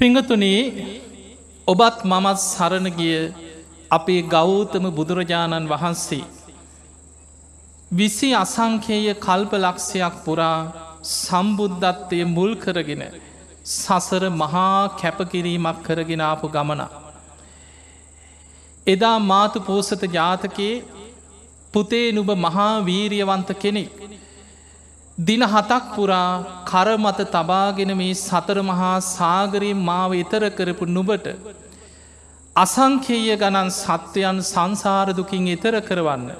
පිංගතුනේ ඔබත් මමත් සරණගිය අපේ ගෞතම බුදුරජාණන් වහන්සේ. විසි අසංකේය කල්ප ලක්ෂයක් පුරා සම්බුද්ධත්වය මුල් කරගෙන සසර මහා කැපකිරීමක් කරගෙන ආපු ගමන. එදා මාතු පෝසත ජාතකයේ පුතේ නුබ මහා වීරියවන්ත කෙනෙක්. දින හතක් පුරා කරමත තබාගෙන මේ සතර මහා සාගරයෙන් මාව එතර කරපු නුබට අසංකේය ගණන් සත්වයන් සංසාරදුකින් එතර කරවන්න.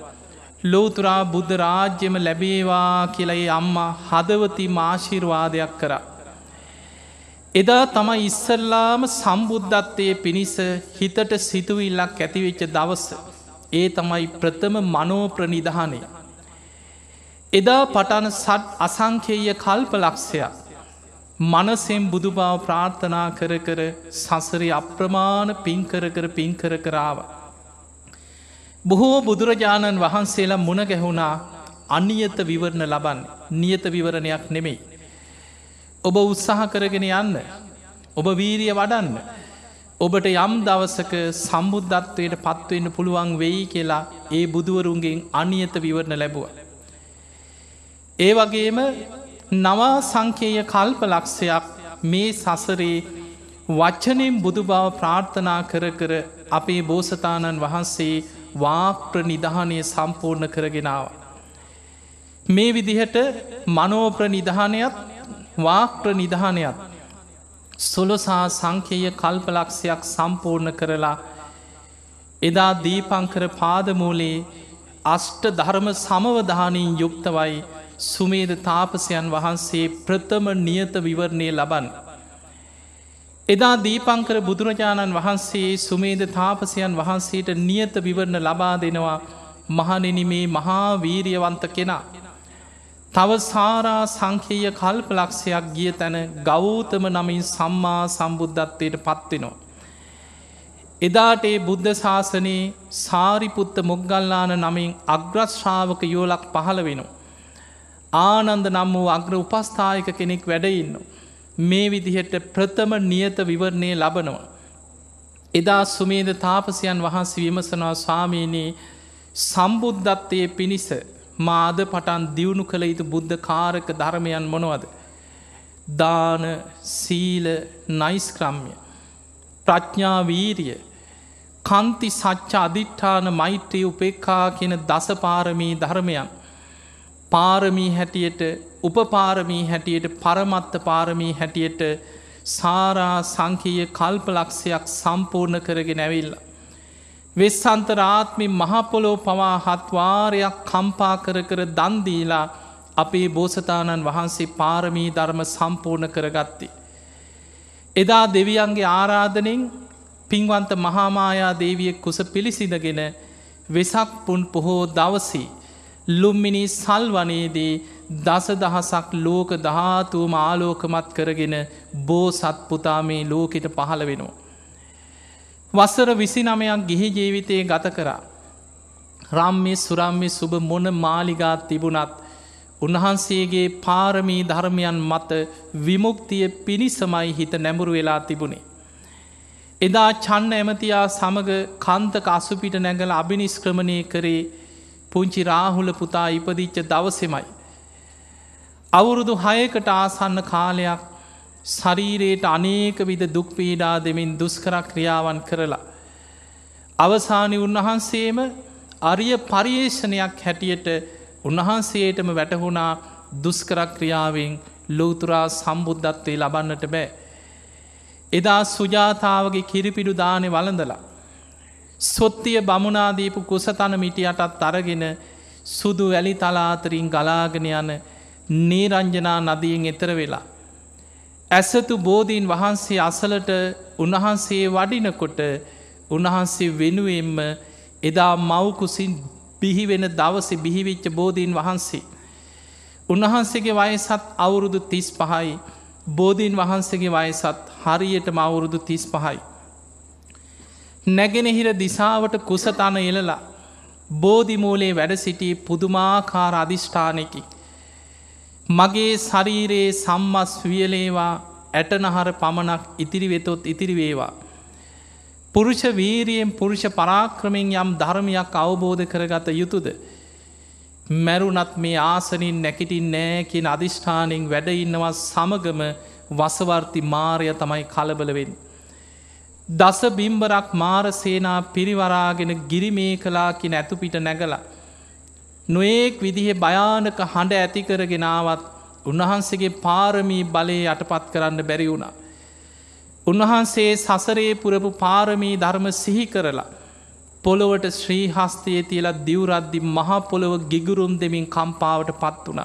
ලෝතුරා බුද්ධ රාජ්‍යම ලැබේවා කියලයි අම්මා හදවති මාශිර්වාදයක් කරා. එදා තමයි ඉස්සල්ලාම සම්බුද්ධත්වය පිණිස හිතට සිතුවිල්ලක් ඇතිවෙච්ච දවස. ඒ තමයි ප්‍රථම මනෝප්‍රනිධානය. එදා පටන සට් අසංකේය කල්ප ලක්ෂයක්. මනසෙන් බුදු බව ප්‍රාර්ථනා කර කර සසරි අප්‍රමාණ පින්කර කර පින්කර කරාව. බොහෝ බුදුරජාණන් වහන්සේලා මුණ ගැහුණා අනියත විවරණ ලබන් නියත විවරණයක් නෙමෙයි. ඔබ උත්සාහ කරගෙන යන්න. ඔබ වීරිය වඩන්න. ඔබට යම් දවසක සම්බුද්ධත්වයට පත්වවෙන්න පුළුවන් වෙයි කියලා ඒ බුදුවරුන්ගෙන් අනියත විවරණ ලැබුව. ඒ වගේම නවා සංකේය කල්ප ලක්ෂයක් මේ සසරේ වච්චනෙන් බුදු බව ප්‍රාර්ථනා කර කර අපේ බෝසතාණන් වහන්සේ වාප්‍ර නිධානය සම්පූර්ණ කරගෙනාව. මේ විදිහට මනෝප්‍ර නිධානයත් වාක්‍ර නිධානයත් සොලොසා සංකේය කල්පලක්ෂයක් සම්පූර්ණ කරලා එදා දීපංකර පාදමූලේ අෂ්ට ධර්ම සමවධානයෙන් යුක්තවයි සුමේද තාපසයන් වහන්සේ ප්‍රථම නියත විවරණය ලබන්. එදා දීපංකර බුදුරජාණන් වහන්සේ සුමේද තාපසයන් වහන්සේට නියත විවරණ ලබා දෙනවා මහනෙන මේ මහා වීරියවන්ත කෙනා. තව සාරා සංකේය කල්ප ලක්ෂයක් ගිය තැන ගෞතම නමින් සම්මා සම්බුද්ධත්වයට පත්වෙනවා. එදාට ඒ බුද්ධ ශාසනයේ සාරිපුත්ත මොග්ගල්ලාන නමින් අග්‍රශ්‍රාවක යෝලක් පහළ වෙනවා. ආනන්ද නම් වූ අග්‍ර උපස්ථායක කෙනෙක් වැඩඉන්න. මේ විදිහට ප්‍රථම නියත විවරණය ලබනවා. එදා සුමේද තාපසයන් වහන්සේ විමසනවා ස්වාමීනයේ සම්බුද්ධත්වය පිණිස මාද පටන් දියුණු කළ යුතු බුද්ධ කාරක ධර්මයන් මොනවද. දාන සීල නයිස්ක්‍රම්ය ප්‍රඥාවීරිය කන්ති සච්ච අධිට්ඨාන මෛත්‍රී උපෙක්කා කියන දසපාරමී ධර්මයන් පාරමී හැටියට උපපාරමී හැටියට පරමත්ත පාරමී හැටියට සාරා සංකීය කල්ප ලක්ෂයක් සම්පූර්ණ කරගෙන ඇවිල්ල. වෙස්සන්තරාත්මි මහපොලෝ පවා හත්වාරයක් කම්පා කර කර දන්දීලා අපේ බෝසතාණන් වහන්සේ පාරමී ධර්ම සම්පූර්ණ කරගත්ති. එදා දෙවියන්ගේ ආරාධනෙන් පින්වන්ත මහාමායා දේවිය කුස පිළිසිදගෙන වෙසක් පුන් පොහෝ දවසී ලුම්මිනි සල් වනේදී දස දහසක් ලෝක ධාතුවම ආලෝකමත් කරගෙන බෝ සත්පුතා මේ ලෝකෙට පහළ වෙනවා. වස්සර විසි නමයක් ගිහි ජීවිතය ගත කරා. රම්මි සුරම්මි සුබ මොන මාලිගාත් තිබුණත් උන්වහන්සේගේ පාරමී ධර්මයන් මත විමුක්තිය පිණිසමයි හිත නැමුරු වෙලා තිබුණේ. එදා චන්න ඇමතියා සමඟ කන්තක අසුපිට නැගල අභිනිස්ක්‍රමණය කරේ පුංචි රාහුල පුතා ඉපදිච්ච දවසෙමයි. අවුරුදු හයකට ආසන්න කාලයක් ශරීරයට අනේක විද දුක්පීඩා දෙමින් දුස්කර ක්‍රියාවන් කරලා. අවසානි උන්වහන්සේම අරිය පරියේෂණයක් හැටියට උන්වහන්සේටම වැටහුණා දුස්කරක්‍රියාවෙන් ලෝතුරා සම්බුද්ධත්වය ලබන්නට බෑ. එදා සුජාතාවගේ කිරිපිඩු දානෙ වලඳලා. සොත්තිය බමුණනාදීපු කුසතන මිටියටත් අරගෙන සුදු වැලි තලාතරින් ගලාගෙන යන නේරංජනා නදියෙන් එතර වෙලා. ඇසතු බෝධීන් වහන්සේ අසලට උන්වහන්සේ වඩිනකොට උන්වහන්සේ වෙනුවෙන්ම එදා මවකුසින් බිහිවෙන දවස බිහිවිච්ච බෝධීන් වහන්සේ. උන්වහන්සේගේ වයසත් අවුරුදු තිස් පහයි බෝධීන් වහන්සේගේ වයසත් හරියට මවුරුදු තිස් පහයි. නැගෙනහිර දිසාවට කුසතන එලලා බෝධිමූලේ වැඩ සිටි පුදුමාකාර අධිෂ්ඨානයකි. මගේ ශරීරයේ සම්මස් වියලේවා ඇටනහර පමණක් ඉතිරි වෙතොත් ඉතිරි වේවා. පුරුෂ වීරියෙන් පුරුෂ පරාක්‍රමෙන් යම් ධර්මයක් අවබෝධ කරගත යුතුද. මැරුණත් මේ ආසනින් නැකිටින් නෑ කියෙන අධිෂ්ඨානින් වැඩඉන්නවා සමගම වසවර්ති මාරය තමයි කලබලවෙන්. දස බිම්බරක් මාරසේනා පිරිවරාගෙන ගිරිමේ කලාකි නැතුපිට නැගලා. නොඒක් විදිහෙ භයානක හඬ ඇතිකරගෙනාවත් උන්වහන්සේගේ පාරමී බලය යටපත් කරන්න බැරි වුණා. උන්වහන්සේ සසරේ පුරපු පාරමී ධර්ම සිහි කරලා. පොළොවට ශ්‍රී හස්තයේ තියලා දිවරද්දි මහපොළොව ගිගුරුම් දෙමින් කම්පාවට පත් වුණ.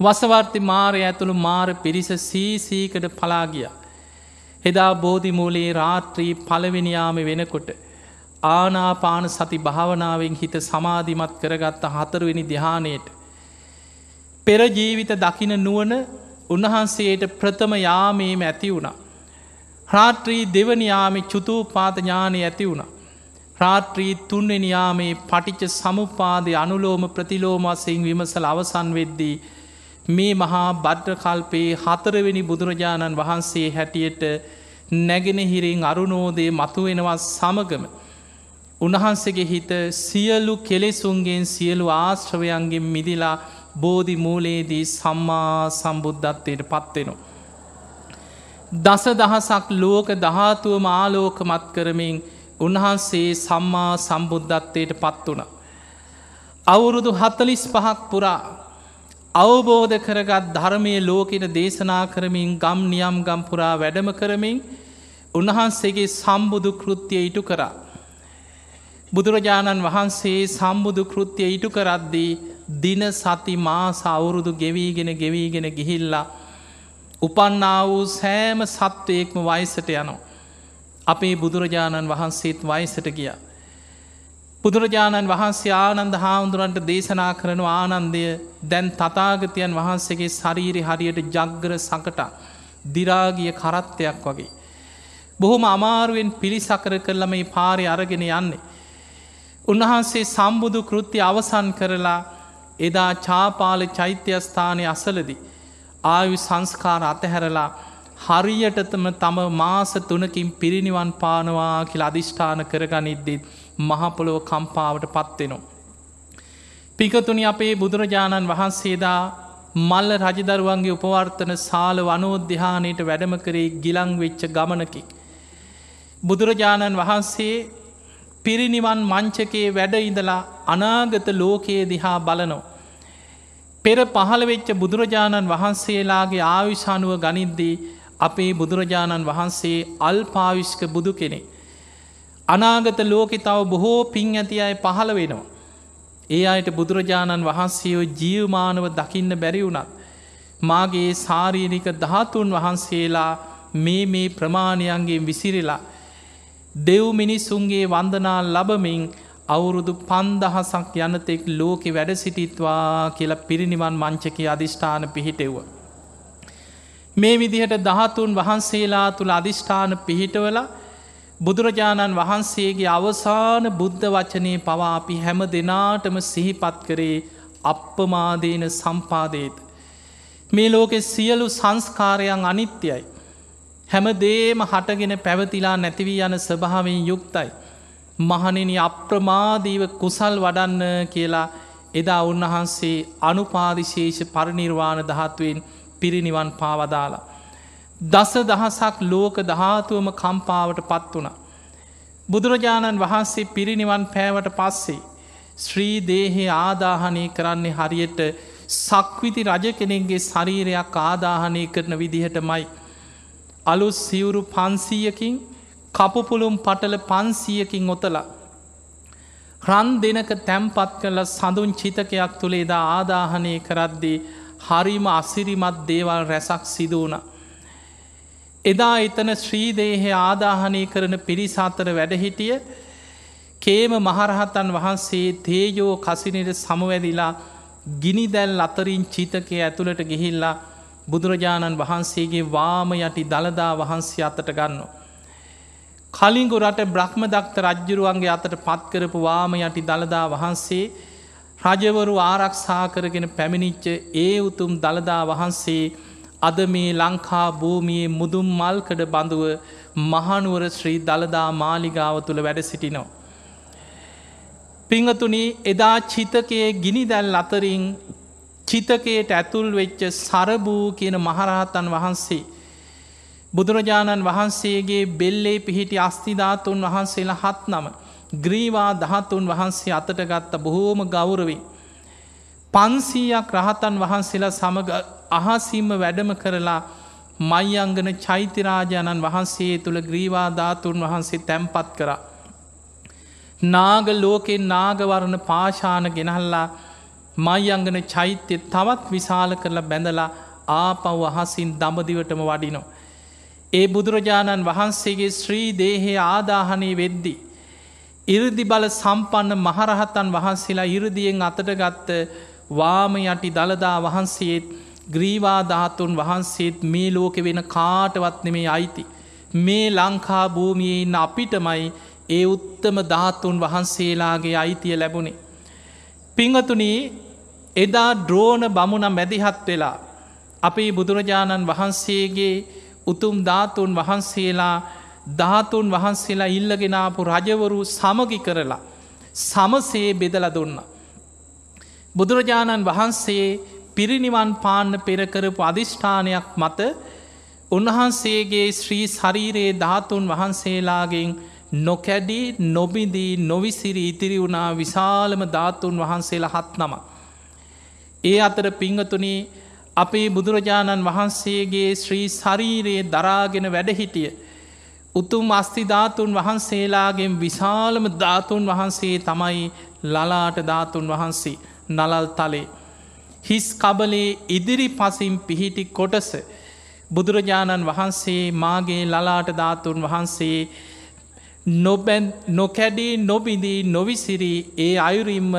වසවර්ති මාරය ඇතුළු මාර පිරිස සීසීකට පලාගිය. හෙදා බෝධිමූලේ රාත්‍රී පලවෙනියාම වෙනකොට. ආනාපාන සති භාවනාවෙන් හිත සමාධිමත් කරගත්ත හතරවෙනි දිහානයට. පෙරජීවිත දකින නුවන උන්වහන්සේට ප්‍රථම යාමේම ඇති වුණා. රාත්‍රී දෙවනියාමි චුතූපාත ඥානය ඇති වුණ. රාත්‍රී තුන්වෙනියාමේ පටිච්ච සමුපාදය අනුලෝම ප්‍රතිලෝමසයෙන් විමසල අවසන් වෙද්දී. මේ මහා බද්්‍රකල්පයේ හතරවෙනි බුදුරජාණන් වහන්සේ හැටියට නැගෙනහිරින් අරුණෝදය මතුවෙනවා සමගම. උන්වහන්සේගේ හිත සියලු කෙලෙසුන්ගෙන් සියලු ආශ්‍රවයන්ගෙන් මිදිලා බෝධි මූලයේදී සම්මා සම්බුද්ධත්වයට පත්වෙනවා. දස දහසක් ලෝක දහතුවම ආලෝකමත් කරමින් උන්වහන්සේ සම්මා සම්බුද්ධත්වයට පත් වුණ. අවුරුදු හතලිස් පහක් පුරා අවබෝධ කරගත් ධර්මය ලෝකෙන දේශනා කරමින් ගම් නියම් ගම්පුරා වැඩම කරමින් උන්වහන්සේගේ සම්බුදු කෘතිය ඉටු කරා. බුදුරජාණන් වහන්සේ සම්බුදු කෘතිය ඉටු කරද්දී දින සති මාස අවුරුදු ගෙවීගෙන ගෙවීගෙන ගිහිල්ලා උපන්නා වූ සෑම සත්වයෙක්ම වයිසට යනෝ. අපේ බුදුරජාණන් වහන්සේත් වයිසට ගිය. බුදුරජාණන් වහන්සේ ආනන්ද හාමුදුරන්ට දේශනා කරන ආනන්දය දැන් තතාගතයන් වහන්සේගේ ශරීරි හරියට ජග්ගර සකට දිරාගිය කරත්තයක් වගේ. බොහොම අමාරුවෙන් පිළිසකර කරල මේ පාරය අරගෙන යන්නේ. උන්වහන්සේ සම්බුදු කෘත්ති අවසන් කරලා එදා චාපාල චෛත්‍යස්ථානය අසලදී. ආයු සංස්කාර අතහැරලා හරියටතම තම මාස තුනකින් පිරිනිවන් පානවා කියල අධිෂ්ඨාන කරගනිද්දිත් මහපොළොව කම්පාවට පත්වෙනවා. පිකතුනි අපේ බුදුරජාණන් වහන්සේදා මල්ල රජදරුවන්ගේ උපවර්තන සාල වනෝද්‍යානයට වැඩම කරේ ගිලං වෙච්ච ගමනකි. බුදුරජාණන් වහන්සේ පිරිනිවන් මංචකේ වැඩ ඉඳලා අනාගත ලෝකයේ දිහා බලනෝ. පෙර පහළ වෙච්ච බුදුරජාණන් වහන්සේලාගේ ආවිශානුව ගනිද්දී අපේ බුදුරජාණන් වහන්සේ අල් පාවිශ්ක බුදු කෙනෙ. අනාගත ලෝකෙ තව බොහෝ පින් ඇති අය පහළ වෙනවා. ඒ අයට බුදුරජාණන් වහන්සේෝ ජීවමානව දකින්න බැරි වුණත්. මාගේ සාරීනික ධාතුන් වහන්සේලා මේ මේ ප්‍රමාණයන්ගේ විසිරිලා. දෙව් මිනිස්සුන්ගේ වන්දනා ලබමින් අවුරුදු පන්දහසක් යනතෙක් ලෝකෙ වැඩ සිටිත්වා කියලා පිරිනිවන් මංචක අධිෂ්ඨාන පිහිටෙව්ව. මේ විදිහට දහතුන් වහන්සේලා තුළ අධිෂ්ඨාන පිහිටවල බුදුරජාණන් වහන්සේගේ අවසාන බුද්ධ වචනය පවා අපි හැම දෙනාටම සිහිපත් කරේ අපපමාදේන සම්පාදේත. මේ ලෝකෙ සියලු සංස්කාරයන් අනිත්‍යයි. හැම දේම හටගෙන පැවතිලා නැතිවී යන ස්වභාවෙන් යුක්තයි. මහනෙන අප්‍රමාදීව කුසල් වඩන්න කියලා එදා උන්වහන්සේ අනුපාදිශේෂ පරිනිර්වාණ දහත්වෙන් පිරිනිවන් පාවදාලා. දස දහසක් ලෝක දහතුවම කම්පාවට පත් වුණ. බුදුරජාණන් වහන්සේ පිරිනිවන් පෑවට පස්සේ. ශ්‍රී දේහේ ආදාහනය කරන්නේ හරියට සක්විති රජ කෙනෙක්ගේ ශරීරයක් ආදාහනය කරන විදිහටමයි. අලුස් සිවුරු පන්සීයකින් කපුපුළුම් පටල පන්සියකින් ඔතලා. රන් දෙනක තැම්පත් කරල සඳුන් චිතකයක් තුළේ දා ආදාහනය කරද්දී හරිම අසිරිමත් දේවල් රැසක් සිදුවන. එදා එතන ශ්‍රීදේහය ආදාහනය කරන පිරිසාතර වැඩහිටිය කේම මහරහතන් වහන්සේ තේජෝ කසිනයට සමවැදිලා ගිනිදැල් අතරින් චිතකය ඇතුළට ගිහිල්ලා බුදුරජාණන් වහන්සේගේ වාම යටි දළදා වහන්සේ අතට ගන්නවා. කලින්ගු රට බ්‍රහ්ම දක්ත රජ්ජුරුවන්ගේ අතට පත්කරපු වාම යටි දළදා වහන්සේ රජවරු ආරක්ෂා කරගෙන පැමිණිච්ච ඒ උතුම් දළදා වහන්සේ අද මේ ලංකා භූමියයේ මුදුම් මල්කඩ බඳුව මහනුවර ශ්‍රී දළදා මාලිගාව තුළ වැඩ සිටිනෝ. පිංහතුනි එදා චිතකයේ ගිනි දැල් අතරින් චිතකයට ඇතුල් වෙච්ච සරභූ කියන මහරහතන් වහන්සේ. බුදුරජාණන් වහන්සේගේ බෙල්ලේ පිහිටි අස්තිධාතුන් වහන්සේලා හත් නම ග්‍රීවා දහතුන් වහන්සේ අතට ගත්ත බොහෝම ගෞරවී. පන්සීයක් රහතන් වහන්සේලා සමඟ අහසිම්ම වැඩම කරලා මයිංගන චෛත්‍යරාජාණන් වහන්සේ තුළ ග්‍රීවා ධාතුන් වහන්සේ තැම්පත් කරා. නාග ලෝකෙන් නාගවරණ පාශාන ගෙනහල්ලා මයිංගන චෛත්‍යය තවත් විශාල කරලා බැඳලා ආපව් අහසින් දඹදිවටම වඩිනෝ. ඒ බුදුරජාණන් වහන්සේගේ ශ්‍රී දේහේ ආදාහනය වෙද්දි. ඉරදි බල සම්පන්න මහරහතන් වහන්සේලා ඉරදියෙන් අතට ගත්ත වාම යටි දළදා වහන්සේත් ග්‍රීවාධාතුන් වහන්සේත් මේ ලෝකෙ වෙන කාටවත් නෙමේ අයිති. මේ ලංකා භූමියයේ ඉන්න අපිටමයි ඒ උත්තම ධාතුන් වහන්සේලාගේ අයිතිය ලැබුණේ. පිංහතුනී එදා ද්‍රෝණ බමුණ මැදිහත් වෙලා අපේ බුදුරජාණන් වහන්සේගේ උතුම් ධාතුන් වහන්සේලා ධාතුන් වහන්සේලා ඉල්ලගෙනාපු රජවරු සමගි කරලා සමසේ බෙදල දුන්න. බුදුරජාණන් වහන්සේ පිරිනිවන් පාන්න පෙරකරපු අධිෂ්ඨානයක් මත උන්වහන්සේගේ ශ්‍රී ශරීරයේ ධාතුන් වහන්සේලාගෙන් නොකැඩී නොබිදී නොවිසිරි ඉතිරි වුණා විශාලම ධාතුන් වහන්සේලා හත් නම. ඒ අතර පිංහතුනී අපේ බුදුරජාණන් වහන්සේගේ ශ්‍රී ශරීරයේ දරාගෙන වැඩහිටිය. උතුම් අස්තිධාතුන් වහන්සේලාගෙන් විශාලම ධාතුන් වහන්සේ තමයි ලලාට ධාතුන් වහන්සේ නලල් තලේ. හිස් කබලේ ඉදිරි පසින් පිහිටි කොටස බුදුරජාණන් වහන්සේ මාගේ ලලාට ධාතුන් වහන්සේ නොබැන් නොකැඩී නොබිදී නොවිසිරී ඒ අයුරින්ම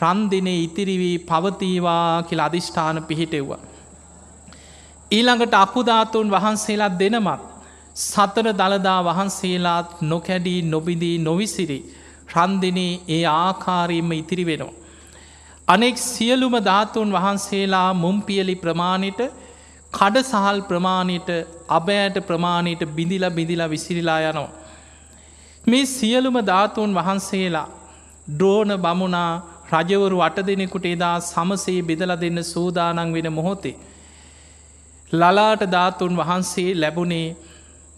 රන්දිනේ ඉතිරිවී පවතීවා කියල අධිෂ්ඨාන පිහිටෙව්වා. ඊළඟට අකුධාතුන් වහන්සේලා දෙනමත් සතර දළදා වහන්සේලාත් නොකැඩී නොබිදී නොවිසිරි රන්දිනේ ඒ ආකාරයෙන්ම ඉතිරි වෙනවා. අනෙක් සියලුම ධාතුන් වහන්සේලා මුම්පියලි ප්‍රමාණයට කඩ සහල් ප්‍රමාණයට අබෑට ප්‍රමාණයට බිඳිල බිඳිලා විසිරිලා යනවා. මේ සියලුම ධාතුන් වහන්සේලා ද්‍රෝණ බමුණා රජවරු අට දෙනෙකුට එදා සමසේ බෙදල දෙන්න සූදානන් වෙන මොහොතේ. ලලාට ධාතුන් වහන්සේ ලැබුණේ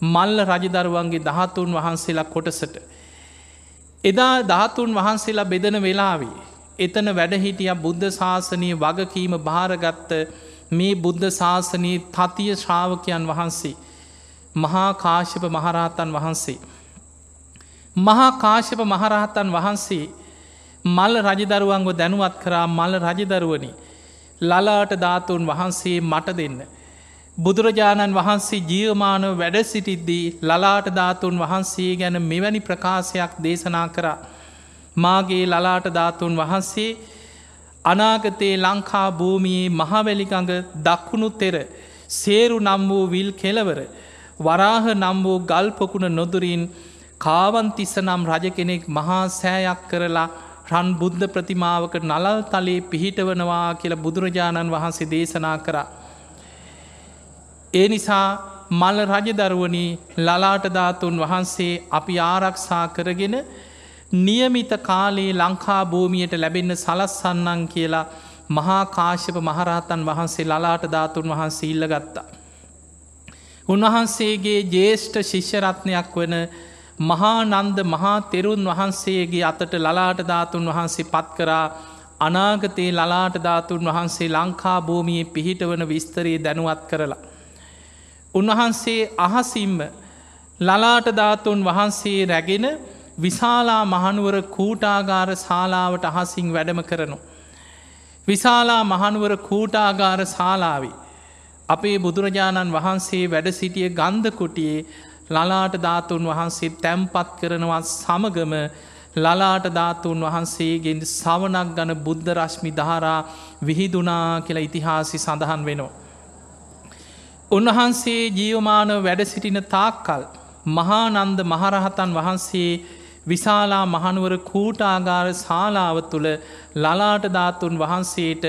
මල්ල රජදරුවන්ගේ දහතුන් වහන්සේලා කොටසට. එදා ධාතුන් වහන්සේලා බෙදන වෙලාවේ. එතන වැඩහිටිය බුද්ධ ශාසනය වගකීම භාරගත්ත මේ බුද්ධ ශාසනයේ තතිය ශ්‍රාවකයන් වහන්සේ. මහා කාශප මහරහතන් වහන්සේ. මහා කාශප මහරහතන් වහන්සේ මල්ල රජදරුවන්ව දැනුවත් කරා මල්ල රජදරුවනි ලලාට ධාතුන් වහන්සේ මට දෙන්න. බුදුරජාණන් වහන්සේ ජීවමානව වැඩ සිටිද්දී ලලාට ධාතුන් වහන්සේ ගැන මෙවැනි ප්‍රකාශයක් දේශනා කරා. මාගේ ලලාට ධාතුන් වහන්සේ අනාගතයේ ලංකා භූමියයේ මහවැලිකඟ දක්කුණු තෙර සේරු නම් වූ විල් කෙලවර වරාහ නම් වූ ගල්පොකුණ නොදුරින් කාවන්තිස්ස නම් රජ කෙනෙක් මහා සෑයක් කරලා රන් බුද්ධ ප්‍රතිමාවක නලල් තලේ පිහිටවනවා කියල බුදුරජාණන් වහන්සේ දේශනා කරා. ඒ නිසා මල්ල රජදරුවනි ලලාටධාතුන් වහන්සේ අපි ආරක්ෂා කරගෙන නියමිත කාලේ ලංකා භූමියයට ලැබෙන්න සලස්සන්නන් කියලා මහා කාශ්‍යප මහරහතන් වහන්සේ ලලාට ධාතුන් වහන්සේ ඉල්ල ගත්තා. උන්වහන්සේගේ ජේෂ්ඨ ශිෂ්‍යරත්නයක් වන මහානන්ද මහා තෙරුන් වහන්සේගේ අතට ලලාට ධාතුන් වහන්සේ පත් කරා අනාගතයේ ලලාට ධාතුන් වහන්සේ ලංකා භූමියයේ පිහිටවන විස්තරයේ දැනුවත් කරලා. උන්වහන්සේ අහසිම්ම ලලාට ධාතුන් වහන්සේ රැගෙන විශාලා මහනුවර කූටාගාර ශාලාවට අහසිං වැඩම කරනු. විශාලා මහනුවර කූටාගාර ශාලාවි. අපේ බුදුරජාණන් වහන්සේ වැඩ සිටිය ගන්ධකුටියේ ලලාට ධාතුන් වහන්සේ තැම්පත් කරනවත් සමගම ලලාට ධාතුන් වහන්සේගෙන් සවනක් ගන බුද්ධ රශ්මි දහරා විහිදුනා කියලා ඉතිහාසි සඳහන් වෙනවා. උන්වහන්සේ ජීවමානව වැඩ සිටින තාක්කල් මහානන්ද මහරහතන් වහන්සේ විශාලා මහනුවර කූටාගාර ශාලාව තුළ ලලාට ධාතුන් වහන්සේට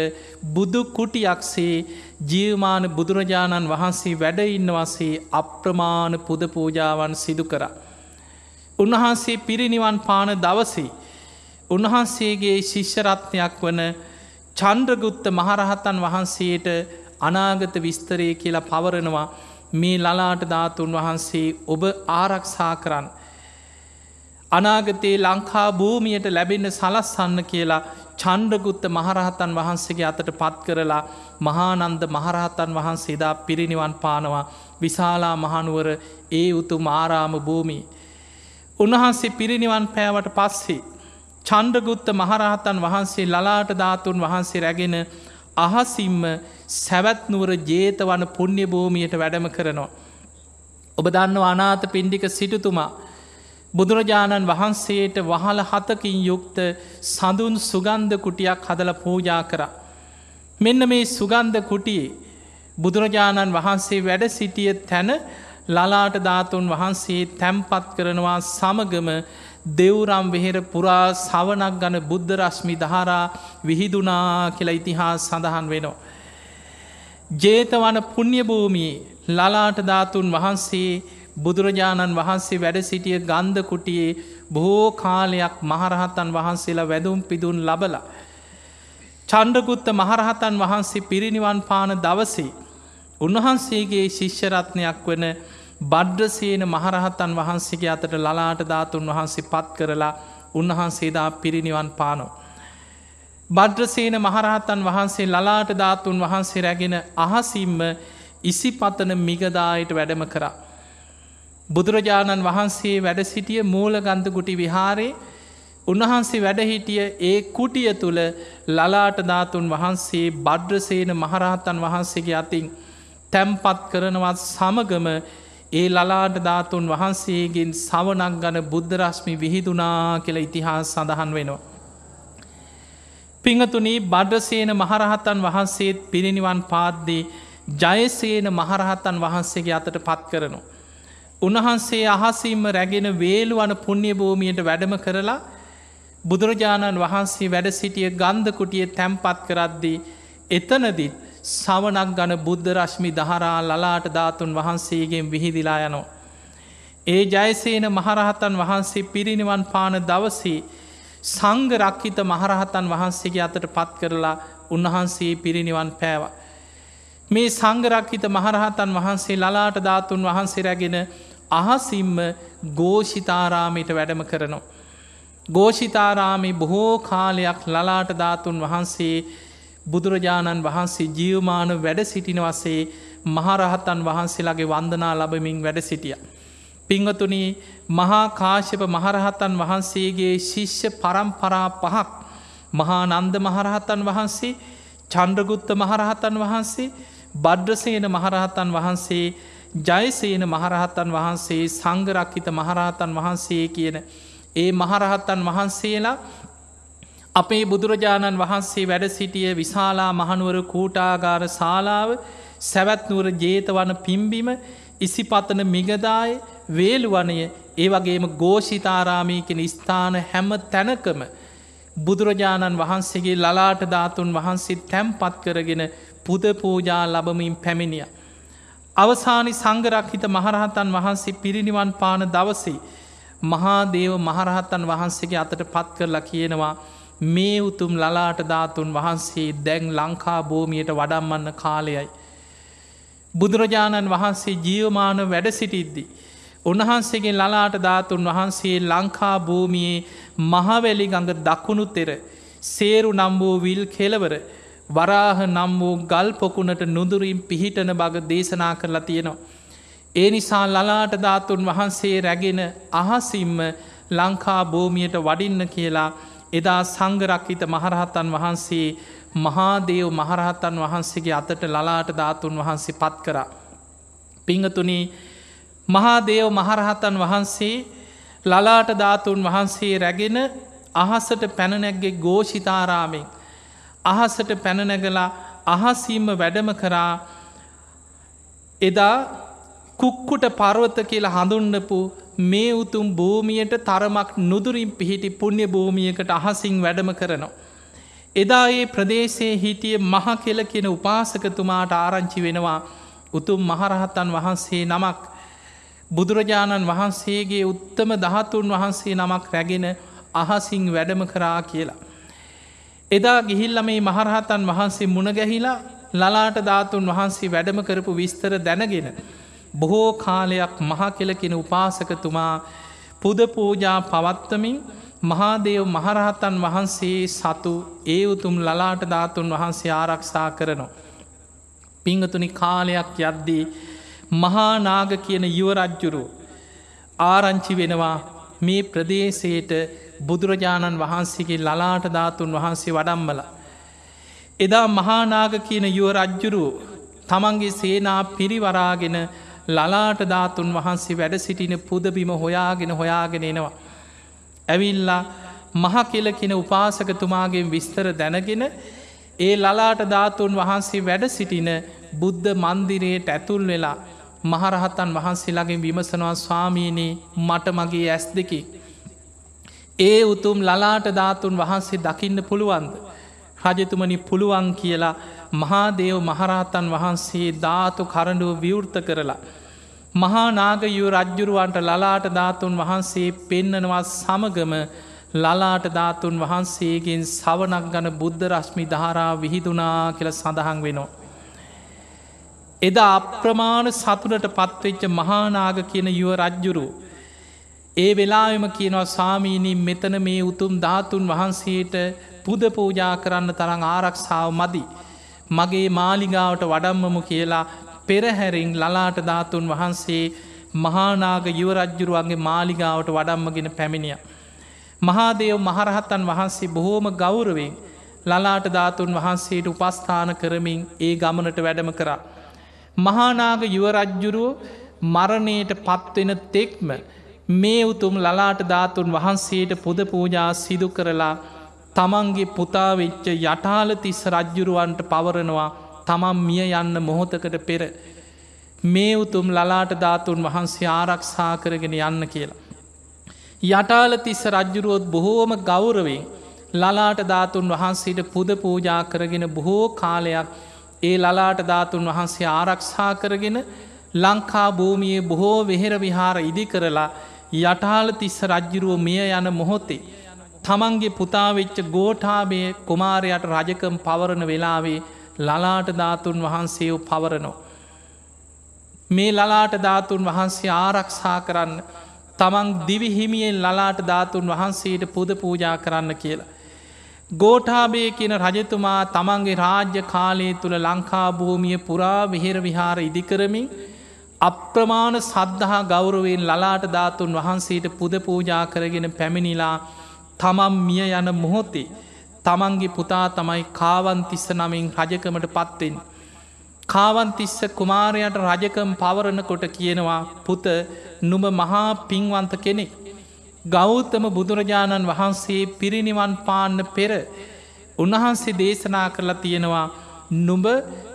බුදු කුටියක්සේ ජීවමාන බුදුරජාණන් වහන්සේ වැඩඉන්න වසේ අප්‍රමාණ පුද පූජාවන් සිදු කර. උන්වහන්සේ පිරිනිවන් පාන දවසේ. උන්වහන්සේගේ ශිෂ්‍යරත්නයක් වන චන්ද්‍රගුත්ත මහරහතන් වහන්සේට අනාගත විස්තරය කියලා පවරනවා මේ ලලාට ධාතුන් වහන්සේ ඔබ ආරක්ෂා කරන්න. අනාගතයේ ලංකා භූමියයට ලැබෙන්න සලස්සන්න කියලා චන්ඩගුත්ත මහරහතන් වහන්සේගේ අතට පත් කරලා මහානන්ද මහරහතන් වහන්සේදා පිරිනිවන් පානවා විශාලා මහනුවර ඒ උතු මාරාම භූමී. උන්වහන්සේ පිරිනිවන් පෑවට පස්සේ. චන්ඩගුත්ත මහරහතන් වහන්සේ ලලාට ධාතුන් වහන්සේ රැගෙන අහසිම්ම සැවැත්නුවර ජේතවන පුුණ්‍ය භූමියයට වැඩම කරනවා. ඔබ දන්න අනාත පින්ඩික සිටුතුමා බුදුරජාණන් වහන්සේට වහල හතකින් යුක්ත සඳුන් සුගන්ධ කුටියක් හදල පූජා කර. මෙන්න මේ සුගන්ධ කුටියේ බුදුරජාණන් වහන්සේ වැඩ සිටිය තැන ලලාට ධාතුන් වහන්සේ තැම්පත් කරනවා සමගම දෙව්රම් වෙහෙර පුරා සවනක් ගන බුද්ධ රශ්මි දහරා විහිදුනා කියලා ඉතිහා සඳහන් වෙනවා. ජේතවන පුුණ්්‍යභූමියේ ලලාට ධාතුන් වහන්සේ බුදුරජාණන් වහන්සේ වැඩ සිටිය ගන්ධ කුටියේ බොහෝ කාලයක් මහරහතන් වහන්සේලා වැදුම් පිදුන් ලබල. චණ්ඩගුත්ත මහරහතන් වහන්සේ පිරිනිවන් පාන දවසේ. උන්වහන්සේගේ ශිෂ්‍යරත්නයක් වන බඩ්්‍රසේන මහරහතන් වහන්සේගේ අතට ලලාට ධාතුන් වහන්සේ පත් කරලා උන්වහන්සේදා පිරිනිවන් පානෝ. බඩ්‍රසේන මහරහතන් වහන්සේ ලලාට ධාතුන් වහන්සේ රැගෙන අහසිම්ම ඉසිපතන මිගදායට වැඩම කරා. බුදුරජාණන් වහන්සේ වැඩ සිටිය මූල ගන්ධකුටි විහාරේ උන්වහන්සේ වැඩහිටිය ඒ කුටිය තුළ ලලාට ධාතුන් වහන්සේ බඩ්‍රසේන මහරහතන් වහන්සේගේ අතින් තැම්පත් කරනවත් සමගම ඒ ලලාට ධාතුන් වහන්සේගෙන් සවනක් ගන බුද්ධරශ්මි විහිදුනා කියල ඉතිහාස සඳහන් වෙනවා. පිංහතුනී බඩ්‍රසේන මහරහතන් වහන්සේත් පිරිනිවන් පාද්දී ජයසේන මහරහතන් වහන්සේගේ අතට පත් කරනවා. උන්වහන්සේ අහසීම රැගෙන වේලුවන පුුණ්‍ය භූමියයට වැඩම කරලා බුදුරජාණන් වහන්සේ වැඩ සිටිය ගන්ධ කුටිය තැම්පත් කරද්දී එතනදිත් සවනක් ගන බුද්ධ රශ්මි දහරා ලලාට ධාතුන් වහන්සේගෙන් විහිදිලා යනෝ. ඒ ජයසේන මහරහතන් වහන්සේ පිරිනිවන් පාන දවසේ සංගරක්කිත මහරහතන් වහන්සේගේ අතට පත් කරලා උන්වහන්සේ පිරිනිවන් පෑවා. මේ සංගරක්හිත මහරහතන් වහන්සේ ලලාට ධාතුන් වහන්සේ රැගෙන අහසිම්ම ගෝෂිතාරාමයට වැඩම කරනවා. ගෝෂිතාරාමි බොහෝ කාලයක් ලලාට ධාතුන් වහන්සේ බුදුරජාණන් වහන්සේ ජියවමාන වැඩ සිටින වසේ මහරහතන් වහන්සේලාගේ වන්දනා ලබමින් වැඩ සිටිය. පිංහතුනී මහා කාශ්‍යප මහරහතන් වහන්සේගේ ශිෂ්‍ය පරම්පරා පහක් මහා නන්ද මහරහතන් වහන්සේ චන්ද්‍රගුත්ත මහරහතන් වහන්සේ බඩ්‍රසේන මහරහතන් වහන්සේ ජයසේන මහරහතන් වහන්සේ සංගරක්හිත මහරහතන් වහන්සේ කියන ඒ මහරහත්තන් වහන්සේලා අපේ බුදුරජාණන් වහන්සේ වැඩ සිටිය විශාලා මහනුවර කූටාගාර ශාලාව සැවැත්නුවර ජේතවන පිම්බිම ඉසිපතන මිගදාය වේළුවනය ඒ වගේම ගෝෂිතාරාමීකෙන ස්ථාන හැම තැනකම බුදුරජාණන් වහන්සේගේ ලලාට ධාතුන් වහන්සේ තැම්පත් කරගෙන පුද පූජා ලබමින් පැමිණිය. අවසානි සංගරක්හිත මහරහතන් වහන්සේ පිරිනිවන් පාන දවසේ මහාදේව මහරහතන් වහන්සේගේ අතට පත් කරලා කියනවා මේ උතුම් ලලාට ධාතුන් වහන්සේ දැන් ලංකා භූමියයට වඩම්මන්න කාලයයි. බුදුරජාණන් වහන්සේ ජීවමාන වැඩ සිටිද්දි. උන්වහන්සේගේ ලලාට ධාතුන් වහන්සේ ලංකා භූමියයේ මහවැලි ගඟ දකුණු තෙර සේරු නම් වූ විල් කෙලවර වරාහ නම් වූ ගල් පොකුණට නුදුරින් පිහිටන බග දේශනා කරලා තියෙනවා. ඒ නිසා ලලාට ධාතුන් වහන්සේ රැගෙන අහසිම්ම ලංකා භූමියයට වඩින්න කියලා එදා සංගරක්හිත මහරහතන් වහන්සේ මහාදේව මහරහතන් වහන්සේගේ අතට ලලාට ධාතුන් වහන්සේ පත් කරා. පිංහතුනී මහාදේව මහරහතන් වහන්සේ ලලාට ධාතුන් වහන්සේ රැගෙන අහසට පැනනැක්ගේ ගෝෂිතාරාමෙන් අහසට පැනනැගලා අහසීම වැඩම කරා එදා කුක්කුට පර්වත කියලා හඳුන්නපු මේ උතුම් භූමියයට තරමක් නුදුරින් පිහිටි පුුණ්‍ය භූමියකට අහසිං වැඩම කරනවා. එදා ඒ ප්‍රදේශයේ හිටිය මහ කෙල කියෙන උපාසකතුමාට ආරංචි වෙනවා උතුම් මහරහත්තන් වහන්සේ නමක් බුදුරජාණන් වහන්සේගේ උත්තම දහතුන් වහන්සේ නමක් රැගෙන අහසිං වැඩම කරා කියලා. එදා ගිහිල්ල මේ මහරහතන් වහන්සේ මුණගැහිලා ලලාට ධාතුන් වහන්සේ වැඩම කරපු විස්තර දැනගෙන. බොහෝ කාලයක් මහ කෙලකින උපාසකතුමා පුද පූජා පවත්වමින් මහාදේව මහරහතන් වහන්සේ සතු ඒ උතුම් ලලාට ධාතුන් වහන්සේ ආරක්ෂා කරනවා. පිංහතුනි කාලයක් යද්දී මහානාග කියන යුවරජ්ජුරු ආරංචි වෙනවා මේ ප්‍රදේශයට බුදුරජාණන් වහන්සේගේ ලලාට ධාතුන් වහන්සේ වඩම්මල. එදා මහානාග කියන යුව රජ්ජුරු තමන්ගේ සේනා පිරිවරාගෙන ලලාට ධාතුන් වහන්සේ වැඩ සිටින පුදබිම හොයාගෙන හොයාගෙන එනවා. ඇවිල්ලා මහ කෙලකින උපාසකතුමාගෙන් විස්තර දැනගෙන ඒ ලලාට ධාතුන් වහන්සේ වැඩ සිටින බුද්ධ මන්දිරයට ඇතුල් වෙලා මහරහතන් වහන්සේලාගේ විමසනවා ස්වාමීනී මට මගේ ඇස් දෙකි. ඒ උතුම් ලලාට ධාතුන් වහන්සේ දකින්න පුළුවන්ද. රජතුමනි පුළුවන් කියලා මහාදේව මහරහතන් වහන්සේ ධාතු කරඩුව විවෘත කරලා. මහානාගයු රජ්ජුරුවන්ට ලලාට ධාතුන් වහන්සේ පෙන්නනවත් සමගම ලලාට ධාතුන් වහන්සේගෙන් සවනක් ගන බුද්ධ රශ්මි ධාරා විහිදුනා කියල සඳහන් වෙනවා. එදා අප්‍රමාණ සතුනට පත්වෙච්ච මහානාග කියන යුව රජ්ජුරු. ඒ වෙලාම කියනවා සාමීනින් මෙතන මේ උතුම් ධාතුන් වහන්සේට පුද පූජා කරන්න තරං ආරක්ෂාව මදි. මගේ මාලිගාවට වඩම්මමු කියලා පෙරහැරින් ලලාට ධාතුන් වහන්සේ මහානාග යුවරජ්ජුරුවන්ගේ මාලිගාවට වඩම්මගෙන පැමිණිය. මහාදේව මහරහත්තන් වහන්සේ බොහෝම ගෞරවෙන් ලලාට ධාතුන් වහන්සේට උපස්ථාන කරමින් ඒ ගමනට වැඩම කරා. මහානාග යුවරජ්ජුරුව මරණයට පත්වෙන තෙක්ම මේ උතුම් ලලාට ධාතුන් වහන්සේට පුද පූජා සිදු කරලා තමන්ගේ පුතාවෙච්ච යටාල තිස්ස රජ්ජුරුවන්ට පවරනවා තමන් මිය යන්න මොහොතකට පෙර මේ උතුම් ලලාට ධාතුන් වහන්සේ ආරක්ෂා කරගෙන යන්න කියලා. යටාල තිස්ස රජ්ජුරුවොත් බොහෝම ගෞරවෙන් ලලාට ධාතුන් වහන්සේට පුද පූජා කරගෙන බොහෝ කාලයක් ඒ ලලාට ධාතුන් වහන්සේ ආරක්ෂා කරගෙන ලංකා භූමියයේ බොහෝ වෙහෙර විහාර ඉදි කරලා යටාල තිස්ස රජ්ජුරුව මිය යන මොහොතේ. තමන්ගේ පුතාවෙච්ච ගෝඨාබය කුමාරයට රජකම් පවරණ වෙලාවේ ලලාට ධාතුන් වහන්සේව පවරනෝ. මේ ලලාට ධාතුන් වහන්සේ ආරක්ෂා කරන්න තමන් දිවිහිමියෙන් ලලාට ධාතුන් වහන්සේට පුද පූජා කරන්න කියලා. ගෝඨාබය කියන රජතුමා තමන්ගේ රාජ්‍ය කාලය තුළ ලංකා භූමිය පුරා විහෙර විහාර ඉදිකරමින් අප්‍රමාණ සද්ධහා ගෞරවෙන් ලලාට ධාතුන් වහන්සේට පුද පූජා කරගෙන පැමිණිලා තමම් මිය යන මොහොතේ තමන්ගේ පුතා තමයි කාවන්තිස්ස නමින් රජකමට පත්වෙන්. කාවන්තිස්ස කුමාරයට රජකම් පවරණ කොට කියනවා පුත නුඹ මහා පින්වන්ත කෙනෙක්. ගෞතම බුදුරජාණන් වහන්සේ පිරිනිවන් පාන්න පෙර උන්වහන්සේ දේශනා කරලා තියෙනවා නුඹ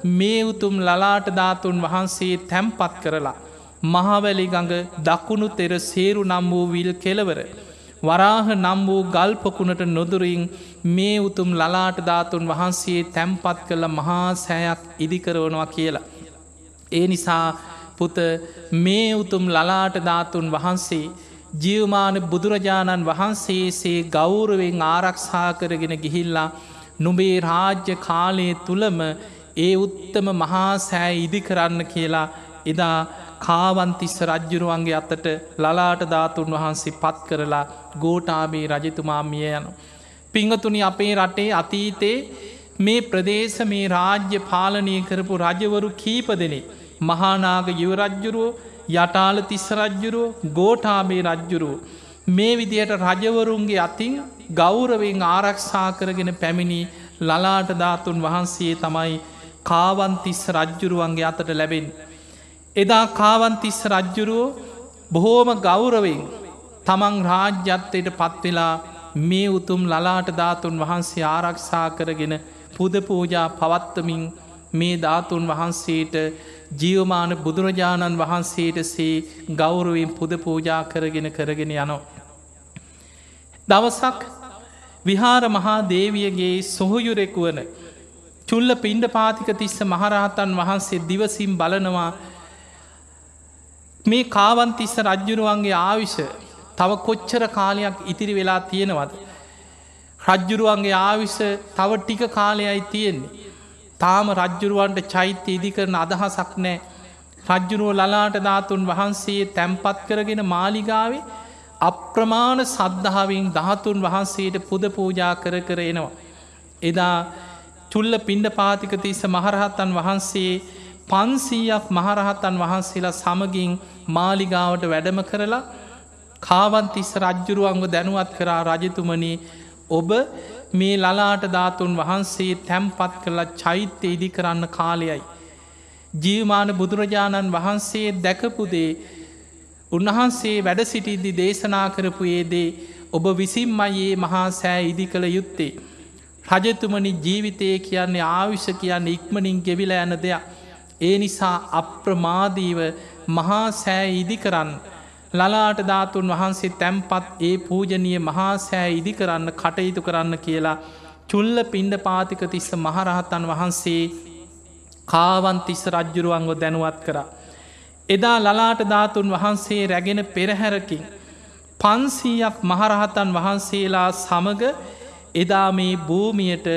මේ උතුම් ලලාට ධාතුන් වහන්සේ තැම්පත් කරලා. මහවැලි ගඟ දකුණු තෙර සේරු නම් වූ විල් කෙලවර. වරාහ නම් වූ ගල්පකුණට නොදුරින් මේ උතුම් ලලාට ධාතුන් වහන්සේ තැම්පත් කළ මහා සෑයක් ඉදිකරවනවා කියලා. ඒ නිසා පුත මේ උතුම් ලලාට ධාතුන් වහන්සේ ජියවමාන බුදුරජාණන් වහන්සේසේ ගෞරුවෙන් ආරක්ෂා කරගෙන ගිහිල්ලා නුබේ රාජ්‍ය කාලය තුළම ඒ උත්තම මහා සෑ ඉදි කරන්න කියලා එදා කාවන්තිස්ස රජ්ජුරුවන්ගේ අතට ලලාට ධාතුන් වහන්සේ පත් කරලා ගෝටාබේ රජතුමා මිය යනු. පිංහතුනි අපේ රටේ අතීතේ මේ ප්‍රදේශ මේ රාජ්‍ය පාලනය කරපු රජවරු කීප දෙනෙ. මහානාග යුවරජ්ජුරුව යටාල තිස්ස රජ්ජුරුව ගෝටාබේ රජ්ජුරුව. මේ විදියට රජවරුන්ගේ අතින් ගෞරවෙන් ආරක්ෂා කරගෙන පැමිණි ලලාට ධාතුන් වහන්සේ තමයි කාවන්තිස්ස රජ්ජුරුවන්ගේ අතට ලැබෙන්. එදා කාවන්තිස්ස රජ්ජුරුවෝ බොහෝම ගෞරවෙන් තමන් රාජ්‍යත්වයට පත්වෙලා මේ උතුම් ලලාට ධාතුන් වහන්සේ ආරක්ෂා කරගෙන පුද පූජා පවත්තමින් මේ ධාතුන් වහන්සේට ජියවමාන බුදුරජාණන් වහන්සේට සේ ගෞරුවෙන් පුද පූජා කරගෙන කරගෙන යනෝ. දවසක් විහාර මහා දේවියගේ සොහොයුරෙකුවන චුල්ල පින්ඩ පාතික තිස්ස මහරහතන් වහන්සේ දිවසිම් බලනවා මේ කාවන්තිස්ස රජ්ජුරුවන්ගේ ආවිෂ තව කොච්චර කාලයක් ඉතිරි වෙලා තියෙනවද. රජ්ජුරුවන්ගේ ආවිස තව ටික කාලයයි තියෙන්නේ. තාම රජ්ජුරුවන්ට චෛත්‍ය ඉදි කරන අදහසක් නෑ. රජ්ජුරුව ලලාට ධාතුන් වහන්සේ තැම්පත් කරගෙන මාලිගාවේ අප්‍රමාණ සද්ධාවෙන් දහතුන් වහන්සේට පුද පූජා කර කර එනවා. එදා චුල්ල පින්ඩ පාතික තිස්ස මහරහත්තන් වහන්සේ පන්සීයක් මහරහත්තන් වහන්සේලා සමගින් මාලිගාවට වැඩම කරලා කාවන්තිස්ස රජ්ජුරුවන්ව දැනුවත් කරා රජතුමනී ඔබ මේ ලලාට ධාතුන් වහන්සේ තැම්පත් කරලා චෛත්‍ය ඉදි කරන්න කාලයයි. ජීවමාන බුදුරජාණන් වහන්සේ දැකපුදේ උන්වහන්සේ වැඩ සිටිද්දි දේශනා කරපු ඒදේ ඔබ විසින්මයේ මහා සෑ ඉදි කළ යුත්තේ. රජතුමනි ජීවිතය කියන්නේ ආවිෂ කියන්න ඉක්මනින් ගෙවිල යන දෙයක්. ඒ නිසා අප්‍රමාදීව මහා සෑ ඉදි කරන්න. ලලාට ධාතුන් වහන්සේ තැම්පත් ඒ පූජනය මහා සෑ ඉදි කරන්න කටයුතු කරන්න කියලා චුල්ල පින්ඩ පාතික තිස්ස මහරහතන් වහන්සේ කාවන්තිස්ස රජ්ජුරුවන්ව දැනුවත් කරා. එදා ලලාට ධාතුන් වහන්සේ රැගෙන පෙරහැරකින් පන්සීයක් මහරහතන් වහන්සේලා සමග එදා මේ භූමියට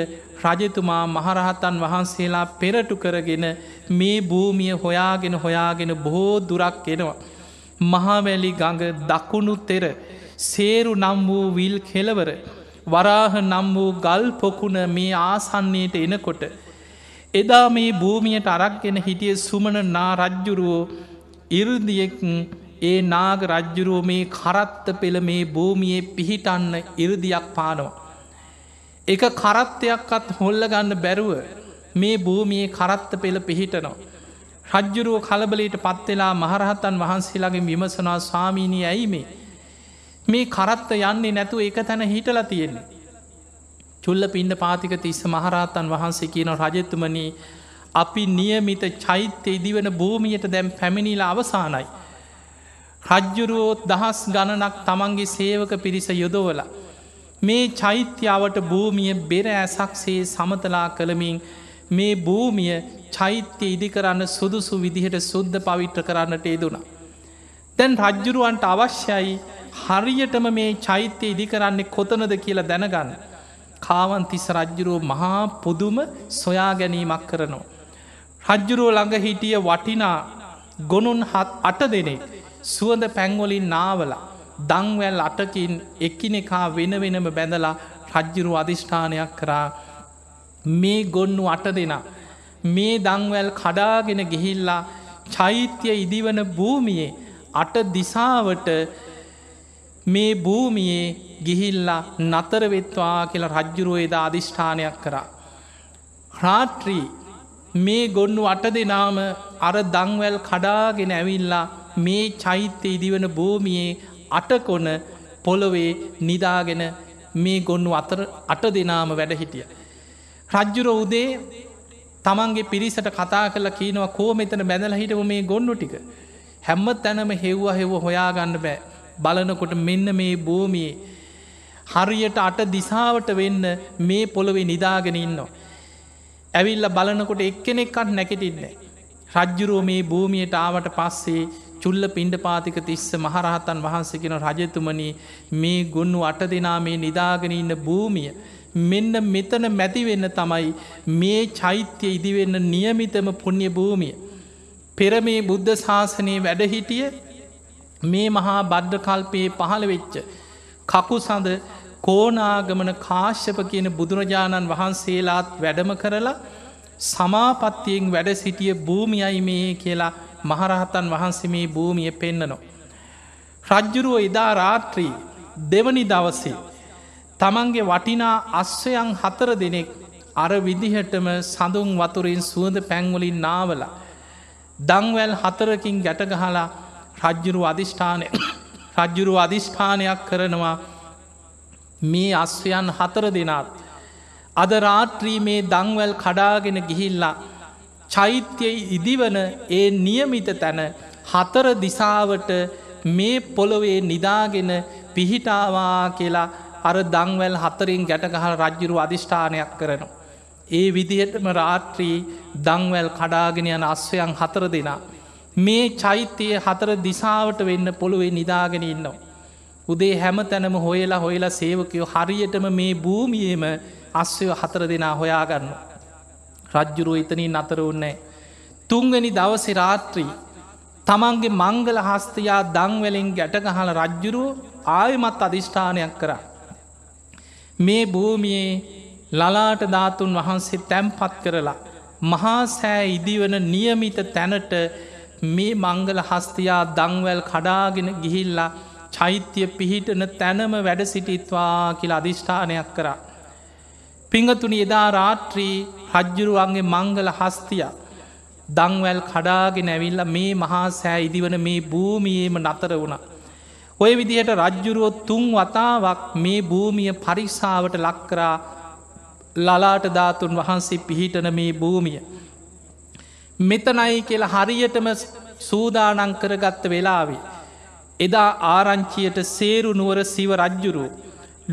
රජතුමා මහරහතන් වහන්සේලා පෙරටු කරගෙන මේ භූමිය හොයාගෙන හොයාගෙන බොහෝ දුරක් එනවා. මහවැලි ගඟ දකුණු තෙර සේරු නම් වූ විල් කෙලවර වරාහ නම් වූ ගල් පොකුණ මේ ආසන්නයට එනකොට. එදා මේ භූමියට අරක්ගෙන හිටිය සුමන නා රජ්ජුරුවෝ ඉරදියෙක් ඒ නාග රජ්ජුරුව මේ කරත්ත පෙළ මේ භූමියයේ පිහිටන්න ඉරදියක් පානවා. එක කරත්තයක්කත් හොල්ල ගන්න බැරුව මේ භූමියයේ කරත්ත පෙළ පිහිටනවා. රජ්ජුරුව කලබලට පත්වෙලා මහරහතන් වහන්සේලාගේ විමසනා ස්වාමීණී ඇයි මේ. මේ කරත්ත යන්නේ නැතුව එක තැන හිටල තියෙන්නේ. චුල්ල පින්ඩ පාතික තිස්ස මහරහතන් වහන්සේ කියන රජතුමනී අපි නියමිත චෛත්‍ය ඉදිවන භූමියයට දැම් පැමිණිලා අවසානයි. රජ්ජුරුවෝත් දහස් ගණනක් තමන්ගේ සේවක පිරිස යොදවලා. මේ චෛත්‍යාවට භූමිය බෙර ඇසක්සේ සමතලා කළමින් මේ භූමිය චෛත්‍ය ඉදි කරන්න සුදුසු විදිහට සුද්ධ පවිට්‍ර කරන්නට යෙදුණා. දැන් රජ්ජුරුවන්ට අවශ්‍යයි හරියටම මේ චෛත්‍ය ඉදි කරන්නේ කොතනද කියලා දැනගන්න. කාවන්තිස්ස රජ්ජුරුව මහා පුදුම සොයා ගැනීමක් කරනවා. රජ්ජුරුව ළඟ හිටිය වටිනා ගොනුන් හත් අට දෙනෙක් සුවඳ පැංගොලින් නාවලා දංවැල් අටකින් එක්කිනෙකා වෙන වෙනම බැඳලා රජ්ජුරු අධිෂ්ඨානයක් කරා මේ ගොන්නු අට දෙනා මේ දංවැල් කඩාගෙන ගිහිල්ලා චෛත්‍යය ඉදිවන භූමියේ අට දිසාවට මේ භූමියේ ගිහිල්ලා නතරවෙත්වා කියලා රජ්ජුරුවේදා අධිෂ්ඨානයක් කරා. රාට්‍රී මේ ගොන්නු අට දෙනාම අර දංවැල් කඩාගෙන ඇවිල්ලා මේ චෛත්‍ය ඉදිවන භූමියේ අටකොන පොළොවේ නිදාගෙන මේ ගොන්නු අතර අට දෙනාම වැඩ හිටිය. රජ්ජුර උදේ තමන්ගේ පිරිසට කතා කල කියනවා කෝ මෙතන බැඳල හිටව මේ ගොන්නු ටික. හැම්ම තැනම හෙව්ව හෙව හොයාගන්න බෑ. බලනකොට මෙන්න මේ භූමියේ හරියට අට දිසාවට වෙන්න මේ පොළොවේ නිදාගෙන ඉන්නවා. ඇවිල්ල බලනකොට එක්කෙනෙක්කත් නැකටින්නේ. රජ්ජුරුව මේ භූමියයට ආවට පස්සේ චුල්ල පින්ඩ පාතික තිස්ස මහරහතන් වහන්සේකෙන රජතුමනී මේ ගොන්නු අට දෙනා මේ නිදාගෙන ඉන්න භූමිය. මෙන්න මෙතන මැතිවෙන්න තමයි මේ චෛත්‍ය ඉදිවෙන්න නියමිතම පුුණ්්‍ය භූමිය. පෙර මේ බුද්ධ ශාසනයේ වැඩහිටිය මේ මහා බද්ධ කල්පයේ පහළ වෙච්ච. කකු සඳ කෝනාගමන කාශ්‍යප කියන බුදුරජාණන් වහන්සේලාත් වැඩම කරලා සමාපත්තියෙන් වැඩ සිටිය භූමියයි මේ කියලා මහරහතන් වහන්සේ මේ භූමිය පෙන්න්නනවා. රජ්ජුරුව එදා රාත්‍රී දෙවනි දවසේ තමන්ගේ වටිනා අස්වයන් හතර දෙනෙක් අර විදිහටම සඳුන් වතුරින් සුවඳ පැංවලින් නාවල දංවැල් හතරකින් ගැටගහලා රජ්ජුරු අධිෂ්ඨානය රජ්ජුරු අධිෂ්ඨානයක් කරනවා මේ අස්වයන් හතර දෙනාත් අද රාත්‍රී මේ දංවැල් කඩාගෙන ගිහිල්ලා චෛත්‍යය ඉදිවන ඒ නියමිත තැන හතර දිසාවට මේ පොළොවේ නිදාගෙන පිහිටාවා කියලා අර දංවැල් හතරින් ගැටගහල් රජ්ජුරු අධිෂ්ඨානයක් කරනවා. ඒ විදිහටම රාත්‍රී දංවැල් කඩාගෙන යන අස්වයන් හතර දෙනා. මේ චෛත්‍යය හතර දිසාවට වෙන්න පොළොවේ නිදාගෙන ඉන්නවා. උදේ හැම තැනම හොයලා හොයලා සේවකයෝ හරියටම මේ භූමියම අස්වය හතර දෙනා හොයාගන්න. රජ්ජුරුව එතනින් අතර උන්නේ. තුන්වැනි දවසි රාත්‍රී තමන්ගේ මංගල හස්තයා දංවලින් ගැටගහල රජ්ජුරුව ආයමත් අධිෂ්ඨානයක් කර. මේ භූමියයේ ලලාට ධාතුන් වහන්සේ තැම්පත් කරලා මහා සෑ ඉදිවන නියමිත තැනට මේ මංගල හස්තයා දංවැල් කඩාගෙන ගිහිල්ලා චෛත්‍යය පිහිටන තැනම වැඩ සිටිත්වා කියලා අධිෂ්ඨානයක් කරා. පිංහතුනි එදා රාත්‍රී රජ්ජුරුවන්ගේ මංගල හස්තිය දංවැල් කඩාගෙන ඇවිල්ල මේ මහා සෑ ඉදිවන මේ භූමියේම නතර වුණ. ඔය විදිහට රජ්ජුරුවොත් තුන් වතාවක් මේ භූමිය පරික්ෂාවට ලක්කරා ලලාට ධාතුන් වහන්සේ පිහිටන මේ භූමිය. මෙතනයි කියලා හරියටම සූදානං කරගත්ත වෙලාවේ. එදා ආරංචියයට සේරු නුවර සිව රජ්ජුරු.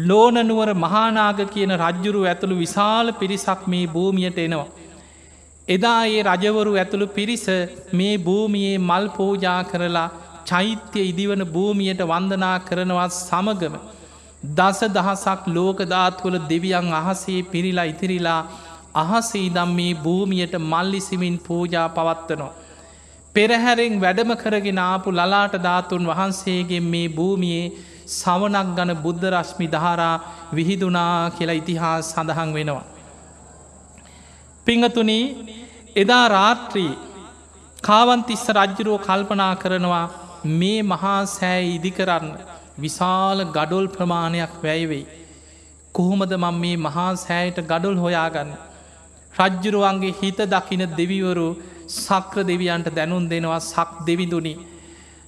ලෝනනුවර මහානාග කියන රජ්ජුරු ඇතුළු විශාල පිරිසක් මේ භූමියට එනවා. එදා ඒ රජවරු ඇතුළු පිරිස මේ භූමියයේ මල් පෝජා කරලා චෛත්‍ය ඉදිවන භූමියයට වන්දනා කරනවත් සමගම. දස දහසක් ලෝකධාත්වල දෙවියන් අහසේ පිරිලා ඉතිරිලා අහසේ දම් මේ භූමියයට මල්ලිසිමින් පූජා පවත්වනවා. පෙරහැරෙන් වැඩම කරගෙන ආපු ලලාට ධාතුන් වහන්සේගේ මේ භූමියයේ සවනක් ගන බුද්ධ රශ්මි දහරා විහිදුනා කියලා ඉතිහා සඳහන් වෙනවා. පිංහතුනී එදා රාත්‍රී කාවන්තිස්ස රජ්ජුරුව කල්පනා කරනවා මේ මහා සෑ ඉදි කරන්න විශාල ගඩොල් ප්‍රමාණයක් වැයිවෙයි. කොහොමද මං මේ මහා සෑයට ගඩොල් හොයාගන්න. රජ්ජුරුවන්ගේ හිත දකින දෙවිවරු සක්‍ර දෙවියන්ට දැනුන් දෙනවා සක් දෙවිදුනි.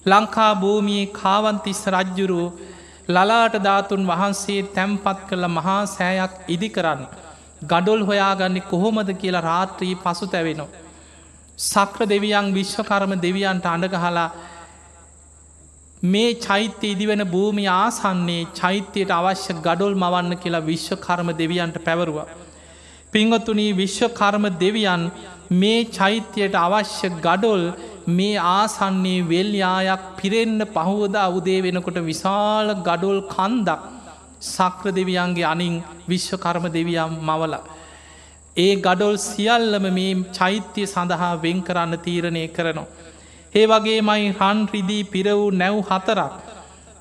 ලංකා භූමියයේ කාවන්තිස්ස රජ්ජුරුව ලලාට ධාතුන් වහන්සේ තැම්පත් කළ මහා සෑයක් ඉදි කරන්න. ගඩොල් හොයාගන්නේ කොහොමද කියලා රාත්‍රී පසු තැවෙනවා. සක්‍ර දෙවියන් විශ්වකර්ම දෙවියන්ට අඩගහලා මේ චෛත්‍ය ඉදිවෙන භූමි ආසන්නේ චෛත්‍යයට අවශ්‍ය ගඩොල් මවන්න කියලා විශ්වකර්ම දෙවියන්ට පැවරුව. පිංගතුනී විශ්වකර්ම දෙවියන් මේ චෛත්‍යයට අවශ්‍ය ගඩොල් මේ ආසන්නේ වෙල්යායක් පිරෙන්න්න පහුවදා උදේ වෙනකොට විශාල ගඩොල් කන්දක් සක්‍ර දෙවියන්ගේ අනින් විශ්වකර්ම දෙවියම් මවල. ඒ ගඩොල් සියල්ලම මේ චෛත්‍යය සඳහා වෙන් කරන්න තීරණය කරනවා. ඒ වගේ මයි රන් රිදී පිර වූ නැව් හතරක්.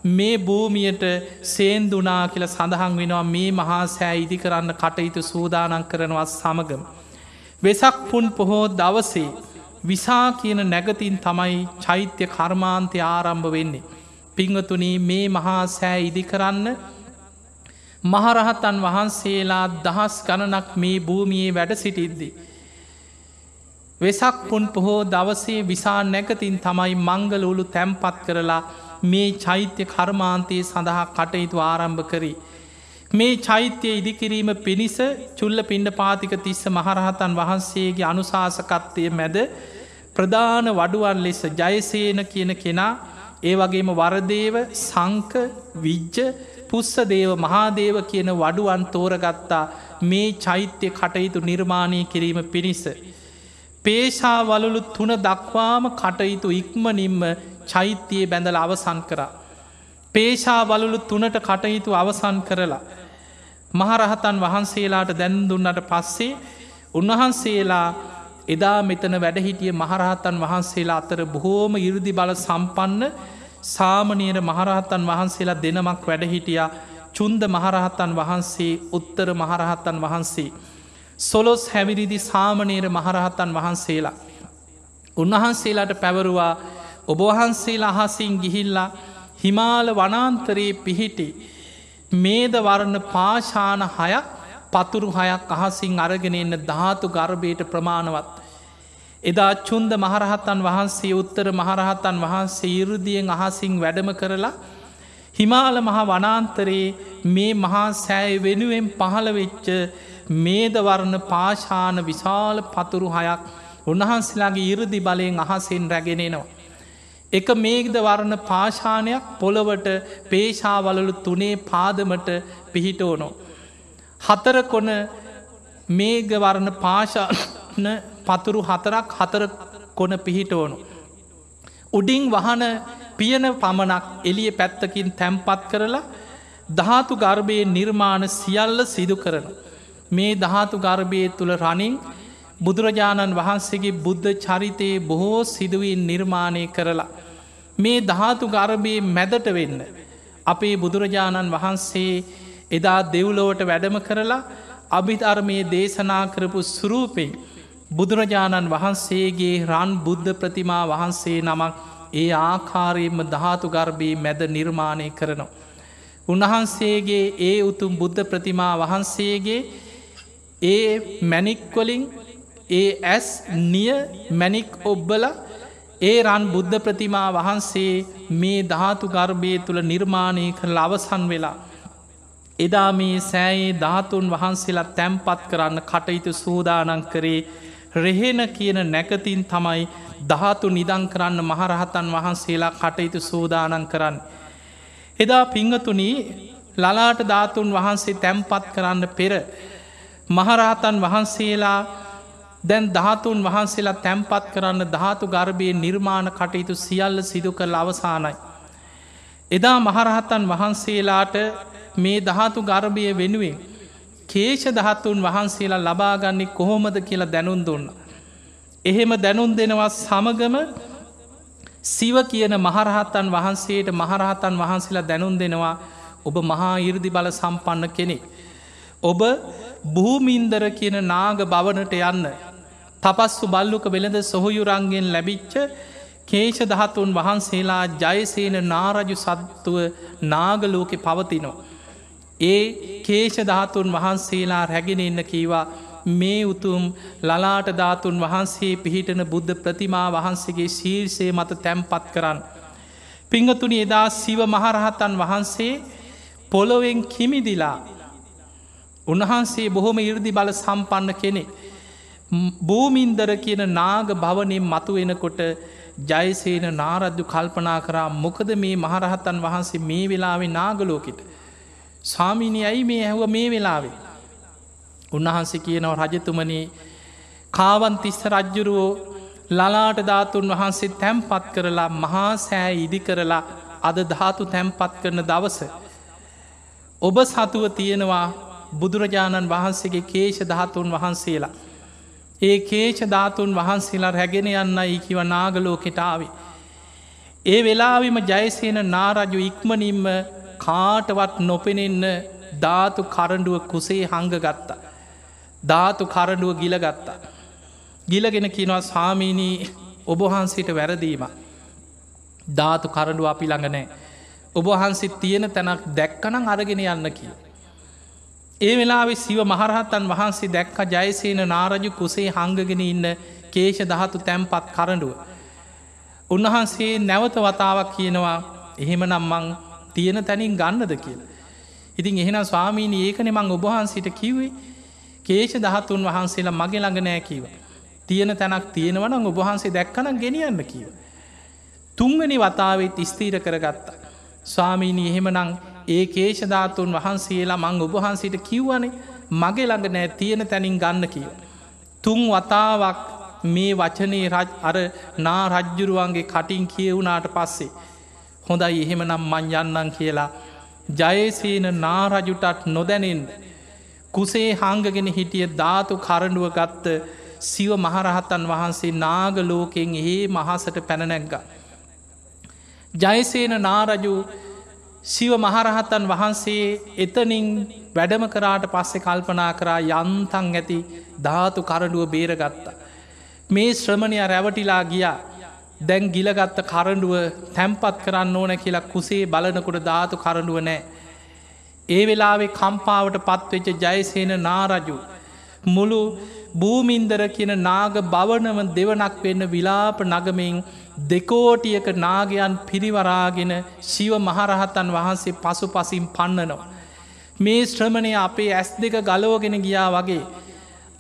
මේ භූමියට සේන්දුනා කියල සඳහන් වෙනවා මේ මහා සෑ ඉදි කරන්න කටයුතු සූදානන් කරනවත් සමගම. වෙසක් පුන් පොහෝ දවසේ විසා කියන නැගතින් තමයි චෛත්‍ය කර්මාන්තය ආරම්භ වෙන්නේ. පිංහතුනී මේ මහා සෑ ඉදි කරන්න මහරහතන් වහන්සේලා දහස් ගණනක් මේ භූමියයේ වැඩ සිටිද්දී. වෙසක් පුන් පොහෝ දවසේ විසා නැකතින් තමයි මංගල උළු තැම්පත් කරලා මේ චෛත්‍ය කර්මාන්තයේ සඳහා කටයුතු ආරම්භ කරී. මේ චෛත්‍යය ඉදිකිරීම පිණිස චුල්ල පිණ්ඩ පාතික තිස්ස මහරහතන් වහන්සේගේ අනුශාසකත්වය මැද ප්‍රධාන වඩුවන් ලෙස ජයසේන කියන කෙනා ඒ වගේම වරදේව සංක විජ්ජ පුස්ස දේව මහාදේව කියන වඩුවන් තෝරගත්තා මේ චෛත්‍ය කටයුතු නිර්මාණය කිරීම පිණිස. පේශාවලලු තුන දක්වාම කටයුතු ඉක්මනින්ම චෛත්‍යයේ බැඳල අවසන් කරා. පේශාවලලු තුනට කටයුතු අවසන් කරලා. මහරහතන් වහන්සේලාට දැන්දුන්නට පස්සේ උන්වහන්සේලා එදා මෙතන වැඩහිටිය මහරහතන් වහන්සේලා අතර බොහෝම ඉරුදි බල සම්පන්න සාමනීර මහරහතන් වහන්සේලා දෙනමක් වැඩහිටිය චුන්ද මහරහතන් වහන්සේ උත්තර මහරහතන් වහන්සේ. සොලොස් හැවිරිදි සාමනීර මහරහතන් වහන්සේලා. උන්වහන්සේලාට පැවරුවා ඔබවහන්සේලා අහසින් ගිහිල්ලා හිමාල වනාන්තරයේ පිහිටි මේදවරණ පාශාන හයක් පතුරු හයක් අහසින් අරගෙන එන්න ධාතු ගර්භයට ප්‍රමාණවත්. එදා චුන්ද මහරහතන් වහන්සේ උත්තර මහරහතන් වහන්සේ ඉරුදියෙන් අහසින් වැඩම කරලා හිමාල මහ වනාන්තරයේ මේ මහා සෑය වෙනුවෙන් පහළවෙච්ච මේදවරණ පාශාන විශාල පතුරු හයක් උන්වහන්සේලාගේ ඉරදි බලයෙන් අහසෙන් රැගෙනෙනවා. එක මේගද වරණ පාශානයක් පොළොවට පේශාවලලු තුනේ පාදමට පිහිටෝනෝ. හතර කොන මේගවරණ පාශාන පතුරු හතරක් හතර කොන පිහිටෝනු. උඩින් වහන පියන පමණක් එලිය පැත්තකින් තැම්පත් කරලා ධාතු ගර්භයේ නිර්මාණ සියල්ල සිදු කරන. මේ ධාතු ගර්භය තුළ රනින් බුදුරජාණන් වහන්සේගේ බුද්ධ චරිතයේ බොහෝ සිදුවීන් නිර්මාණය කරලා. මේ ධාතු ගර්භයේ මැදට වෙන්න. අපේ බුදුරජාණන් වහන්සේ එදා දෙව්ලෝවට වැඩම කරලා අභිධර්මය දේශනා කරපු සුරූපෙන් බුදුරජාණන් වහන්සේගේ රන් බුද්ධ ප්‍රතිමා වහන්සේ නමක් ඒ ආකාරයෙන්ම ධාතු ගර්භී මැද නිර්මාණය කරනවා. උන්වහන්සේගේ ඒ උතුම් බුද්ධ ප්‍රතිමා වහන්සේගේ ඒ මැනික්වලින් ඒ ඇස් නිය මැනික් ඔබ්බල ඒ රන් බුද්ධ ප්‍රතිමා වහන්සේ මේ ධාතු ගර්භය තුළ නිර්මාණය කර අවසන් වෙලා. එදා මේ සෑයේ ධාතුන් වහන්සේලා තැම්පත් කරන්න කටයුතු සූදානන් කරේ රෙහෙන කියන නැකතින් තමයි ධාතු නිදං කරන්න මහරහතන් වහන්සේලා කටයුතු සූදානන් කරන්න. එදා පිංහතුනී ලලාට ධාතුන් වහන්සේ තැම්පත් කරන්න පෙර මහරහතන් වහන්සේලා දැන් ධාතුන් වහන්සේලා තැම්පත් කරන්න ධාතු ගර්භයේ නිර්මාණ කටයුතු සියල්ල සිදු කළ අවසානයි. එදා මහරහතන් වහන්සේලාට මේ ධාතු ගර්භය වෙනුවෙන් කේෂ දහත්තුන් වහන්සේලා ලබාගන්නේ කොහොමද කියලා දැනුන් දුන්න. එහෙම දැනුන් දෙනවා සමගම සිව කියන මහරහත්තන් වහන්සේට මහරහතන් වහන්සේලා දැනුන් දෙනවා ඔබ මහා ඉරදි බල සම්පන්න කෙනෙක්. ඔබ භූමින්දර කියන නාග බවනට යන්න තපස්සු බල්ලුක වෙළඳ සොහොයුරන්ගෙන් ලැබිච්ච කේෂ දහතුන් වහන්සේලා ජයසේන නාරජු සත්තුව නාගලෝකෙ පවතිනෝ. ඒ කේෂ ධාතුන් වහන්සේලා රැගෙන එන්න කීවා මේ උතුම් ලලාට ධාතුන් වහන්සේ පිහිටන බුද්ධ ප්‍රතිමා වහන්සේගේ ශීර්ෂය මත තැම්පත් කරන්න. පිංහතුනි එදා සිව මහරහතන් වහන්සේ පොළොවෙන් කිමිදිලා උන්වහන්සේ බොහොම ඉරදි බල සම්පන්න කෙනෙ. භූමින්දර කියන නාග භවනයෙන් මතු වෙනකොට ජයසේන නාරද්දු කල්පනා කරා මොකද මේ මහරහතන් වහන්සේ මේ වෙලාවේ නාගලෝකට. සාමීනි ඇයි මේ ඇහුව මේ වෙලාවේ. උන්වහන්සේ කියනව රජතුමනී කාවන්තිස්ස රජ්ජුරුවෝ ලලාට ධාතුන් වහන්සේ තැම්පත් කරලා මහා සෑ ඉදි කරලා අද ධාතු තැම්පත් කරන දවස. ඔබ සතුව තියෙනවා බුදුරජාණන් වහන්සේගේ කේෂ ධාතුන් වහන්සේලා. ඒ කේෂ ධාතුන් වහන්සේලා රැගෙන යන්න ඉකිව නාගලෝකෙටාවේ. ඒ වෙලාවිම ජයසයන නාරජු ඉක්මනින්ම කාටවත් නොපෙනෙන්න ධාතු කරඩුව කුසේ හංග ගත්තා. ධාතු කරඩුව ගිල ගත්තා. ගිලගෙන කිනවා සාමීනී ඔබහන්සිට වැරදීම. ධාතු කරඩුව අපි ළඟනෑ. ඔබහන්සිත් තියෙන තැනක් දැක්කනං අරගෙන යන්න කිය. ඒ වෙලාවෙ සිව මහරහත්තන් වහන්සේ දැක්ක ජයසේන නාරජු කුසේ හංගගෙන ඉන්න කේෂ දහතු තැම්පත් කරඩුව. උන්වහන්සේ නැවත වතාවක් කියනවා එහෙම නම් මං තියෙන තැනින් ගන්නද කියලා. ඉතින් එහෙන ස්වාමීණී ඒකනෙ මං ඔබහන්සිට කිව්වේ කේෂ දහතුන් වහන්සේලා මගේ ළඟ නෑ කීව. තියෙන තැනක් තියෙනවන ඔබහන්සේ දැක්කන ගෙනියන්න කීව. තුන්වනි වතාවත් ස්තීර කරගත්තා. ස්වාමීණී එහෙමනං ඒ කේෂධාතුන් වහන්සේලා මං ඔබහන්සිට කිව්වනේ මගේ ළඟ නෑ තියෙන තැනින් ගන්න කියව. තුන් වතාවක් මේ වචනේ රජ් අර නා රජ්ජුරුවන්ගේ කටින් කියවුනාට පස්සේ හොඳයි එහෙම නම් මං යන්නන් කියලා ජයසීන නාරජුටත් නොදැනෙන් කුසේ හංගගෙන හිටිය ධාතු කරඩුව ගත්ත සිව මහරහතන් වහන්සේ නාග ලෝකෙන් ඒ මහසට පැනනැග්ග. ජයසේන නාරජු සිව මහරහතන් වහන්සේ එතනින් වැඩම කරාට පස්සෙ කල්පනා කරා යන්තන් ඇති ධාතු කරඩුව බේරගත්තා. මේ ශ්‍රමණය රැවටිලා ගියා දැන් ගිලගත්ත කරඩුව තැම්පත් කරන්න ඕන කියලා කුසේ බලනකොට ධාතු කරඩුව නෑ. ඒ වෙලාවේ කම්පාවට පත්වෙච්ච ජයසේන නාරජු. මුළු භූමින්දර කියන නාග බවනව දෙවනක් වෙන්න විලාප නගමින් දෙකෝටියක නාගයන් පිරිවරාගෙන ශිව මහරහතන් වහන්සේ පසු පසින් පන්නනවා. මේ ශ්‍රමණය අපේ ඇස් දෙක ගලෝගෙන ගියා වගේ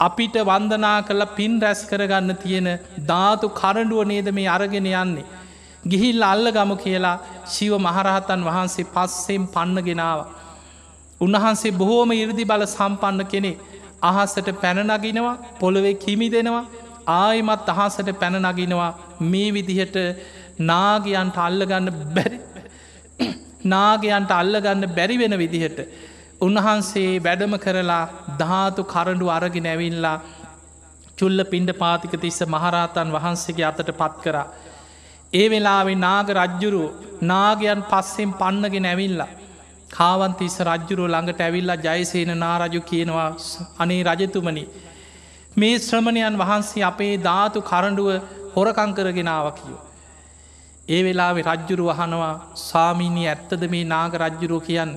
අපිට වන්දනා කළ පින් රැස් කරගන්න තියෙන ධාතු කරඩුව නේද මේ අරගෙන යන්නේ. ගිහිල් අල්ල ගම කියලා ශිව මහරහතන් වහන්සේ පස්සෙන් පන්න ගෙනාව. උන්වහන්සේ බොහෝම ඉරදි බල සම්පන්න කෙනෙ අහසට පැනනගිනවා පොළොවෙ කිමි දෙනවා ආයමත් අහසට පැනනගිනවා මේ විදිහට නාගයන්ට අල්ලගන්න බැරි නාගයන්ට අල්ලගන්න බැරි වෙන විදිහට උන්වහන්සේ වැඩම කරලා ධාතු කරඩු අරගෙන ඇවිල්ලා චුල්ල පින්ඩ පාතික තිස්ස මහරහතන් වහන්සේගේ අතට පත් කරා. ඒ වෙලාවෙ නාග රජ්ජුරු නාගයන් පස්සෙන් පන්නගෙන ඇවිල්ලා. කාවන්තිස්ස රජ්ජුරුව ළඟට ඇවිල්ලා ජයසේන නාරජු කියනවා අනේ රජතුමනි. මේ ශ්‍රමණයන් වහන්සේ අපේ ධාතු කරඩුව හොරකංකරගෙනාව කියෝ. ඒ වෙලාවෙ රජ්ජුරු වහනවා සාමීනී ඇත්තද මේ නාග රජ්ජුරුව කියන්න.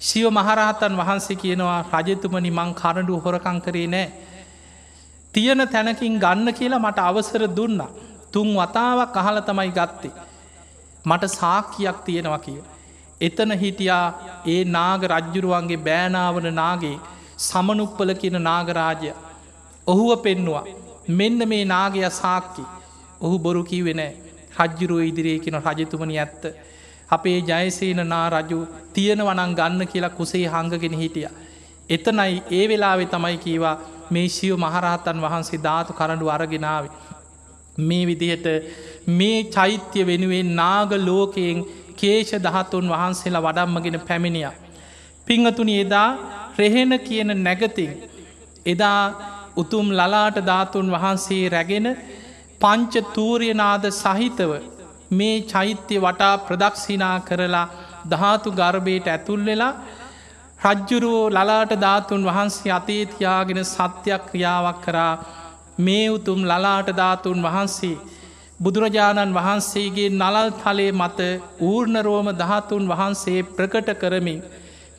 ශිව මහරහතන් වහන්සේ කියනවා රජතුමනි මං කරඩු හොරකං කරේ නෑ. තියෙන තැනකින් ගන්න කියලා මට අවසර දුන්න. තුන් වතාවක් අහල තමයි ගත්තේ. මට සාක්කියක් තියෙනවා කිය. එතන හිටියා ඒ නාග රජ්ජුරුවන්ගේ බෑනාවන නාගේ සමනුප්පල කියන නාගරාජය. ඔහුව පෙන්නවා. මෙන්න මේ නාගය සාක්කි ඔහු බොරු කීවෙනෑ රජ්ජුරුව ඉදිරියේ කියන රජතුමනි ඇත්ත. අපේ ජයසේන නා රජු තියෙන වනං ගන්න කියලා කුසේ හංගගෙන හිටිය. එතනයි ඒ වෙලාවෙ තමයි කීවා මේ ශිව මහරහතන් වහන්සේ ධාතු කරඩු අරගෙනාව. මේ විදිහට මේ චෛත්‍ය වෙනුවෙන් නාග ලෝකයෙන් කේෂ දහතුන් වහන්සේලා වඩම්මගෙන පැමිණිය. පිංහතුනි එදා රෙහෙන කියන නැගතින් එදා උතුම් ලලාට ධාතුන් වහන්සේ රැගෙන පංච තූරියනාද සහිතව මේ චෛත්‍ය වටා ප්‍රදක්ෂිනා කරලා ධාතු ගර්භයට ඇතුල් වෙලා රජ්ජුරුවෝ ලලාට ධාතුන් වහන්සේ අතේතියාගෙන සත්‍යයක් ක්‍රියාවක් කරා. මේ උතුම් ලලාට ධාතුන් වහන්සේ බුදුරජාණන් වහන්සේගේ නලල් තලේ මත ඌර්ණරෝම දහතුන් වහන්සේ ප්‍රකට කරමින්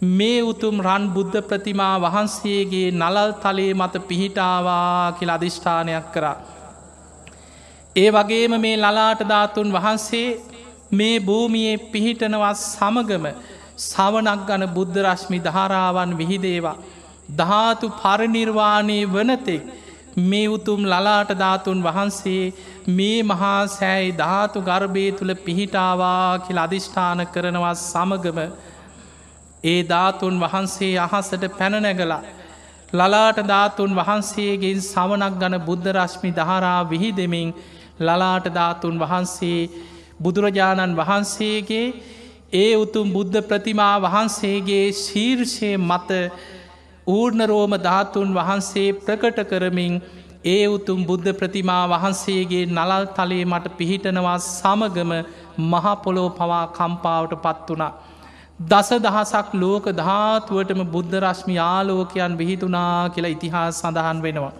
මේ උතුම් රන් බුද්ධ ප්‍රතිමා වහන්සේගේ නලල් තලේ මත පිහිටාවා කියල අධිෂ්ඨානයක් කරා. ඒ වගේම මේ ලලාට ධාතුන් වහන්සේ මේ භූමියයේ පිහිටනවත් සමගම සවනක් ගන බුද්ධ රශ්මි ධාරාවන් විහිදේවා. ධාතු පරනිර්වාණය වනතෙක් මේ උතුම් ලලාට ධාතුන් වහන්සේ මේ මහා සෑයි ධාතු ගර්භය තුළ පිහිටාවා කියල අධිෂ්ඨාන කරනවා සමගම ඒ ධාතුන් වහන්සේ අහසට පැනනැගලා ලලාට ධාතුන් වහන්සේගෙන් සවනක් ගන බුද්ධ රශ්මි දහරා විහි දෙමින් ලලාට ධාතුන් වහන්සේ බුදුරජාණන් වහන්සේගේ ඒ උතුම් බුද්ධ ප්‍රතිමා වහන්සේගේ ශීර්ෂය මත ඌර්ණරෝම ධාතුන් වහන්සේ ප්‍රකට කරමින් ඒ උතුම් බුද්ධ ප්‍රතිමා වහන්සේගේ නලල් තලේ මට පිහිටනවා සමගම මහපොලෝ පවා කම්පාවට පත් වනා. දස දහසක් ලෝක ධාතුවටම බුද්ධ රශ්මි ආලෝකයන් විහිතුනා කියලා ඉතිහාස සඳහන් වෙනවා.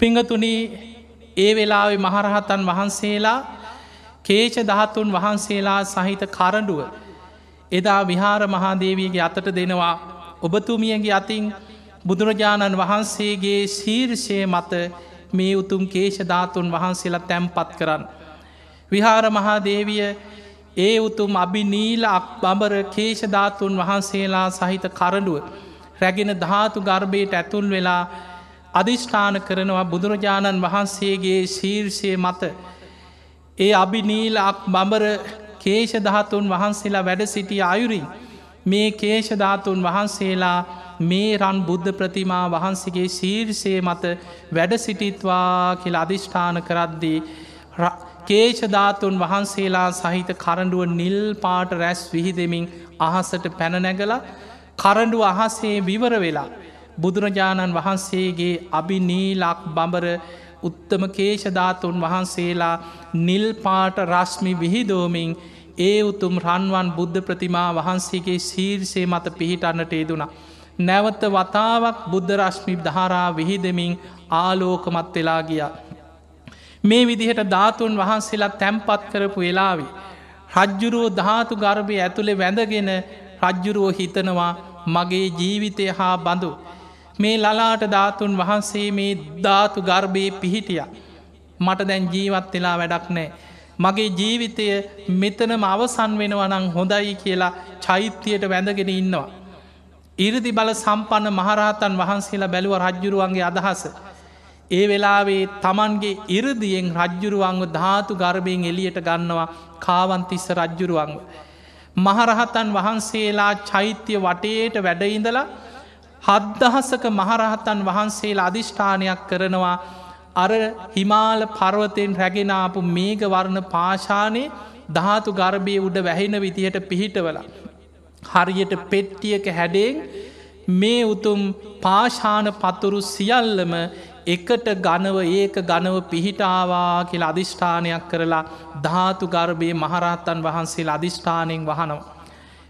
පිංගතුනී ඒ වෙලාවෙ මහරහතන් වහන්සේලා කේෂ දහත්තුන් වහන්සේලා සහිත කරඩුව එදා විහාර මහාදේවීගේ අතට දෙනවා ඔබතුමියගේ අතින් බුදුරජාණන් වහන්සේගේ ශීර්ෂය මත මේ උතුම් කේෂ ධාතුන් වහන්සේලා තැම්පත් කරන්න. විහාර මහාදේවිය ඒ උතුම් අභි නීල අක් බඹර කේෂධාතුන් වහන්සේලා සහිත කරඩුව රැගෙන ධාතු ගර්භයට ඇතුල් වෙලා අධිෂ්ඨාන කරනවා බුදුරජාණන් වහන්සේගේ ශීර්ෂය මත. ඒ අභිනීලක් බඹර කේෂධාතුන් වහන්සේලා වැඩ සිටිය අයුරින් මේ කේෂධාතුන් වහන්සේලා මේ රන් බුද්ධ ප්‍රතිමා වහන්සේගේ ශීර්ෂය මත වැඩ සිටිත්වා කියල අධිෂ්ඨාන කරද්දී කේෂධාතුන් වහන්සේලා සහිත කරඩුව නිල් පාට රැස් විහිදෙමින් අහසට පැනනැගල කරඩු අහසේ විවර වෙලා බුදුරජාණන් වහන්සේගේ අභිනීලක් බඹර උත්තම කේෂධාතුන් වහන්සේලා නිල් පාට රශ්මි විහිදෝමින් ඒ උතුම් රන්වන් බුද්ධ ප්‍රතිමා වහන්සේගේ ශීර්ෂය මත පිහිටන්නට ඒදුනා. නැවත වතාවක් බුද්ධ රශ්මි ධාරා විහිදමින් ආලෝකමත් වෙලා ගියා. මේ විදිහට ධාතුන් වහන්සේලා තැම්පත් කරපු වෙලාවි. රජ්ජුරුවෝ ධාතු ගර්භය ඇතුළේ වැඳගෙන රජ්ජුරුවෝ හිතනවා මගේ ජීවිතය හා බඳු මේ ලලාට ධාතුන් වහන්සේ මේ ධාතු ගර්භයේ පිහිටිය. මට දැන් ජීවත් වෙලා වැඩක් නෑ. මගේ ජීවිතය මෙතනම අවසන් වෙනවනං හොඳයි කියලා චෛත්‍යයට වැඳගෙන ඉන්නවා. ඉරදි බල සම්පන්න මහරහතන් වහන්සේලා බැලුව රජ්ජුරුවන්ගේ අදහස. ඒ වෙලාවේ තමන්ගේ ඉරදියෙන් රජ්ජුරුවන්ව ධාතු ගර්භයෙන් එලියට ගන්නවා කාවන්තිස්ස රජ්ජුරුවන්ව. මහරහතන් වහන්සේලා චෛත්‍ය වටේට වැඩඉඳලා හද්දහසක මහරහතන් වහන්සේලා අධිෂ්ඨානයක් කරනවා අර හිමාල පර්වතයෙන් රැගෙනාපු මේගවර්ණ පාශානයේ ධාතු ගර්භය උඩ වැහෙන විදිහට පිහිටවල. හරියට පෙට්ටියක හැඩෙන් මේ උතුම් පාශාන පතුරු සියල්ලම එකට ගනව ඒක ගනව පිහිටාවා කියලා අධිෂ්ඨානයක් කරලා ධාතු ගර්භය මහරහත්තන් වහන්සේ අධිෂ්ඨානයෙන් වහනවා.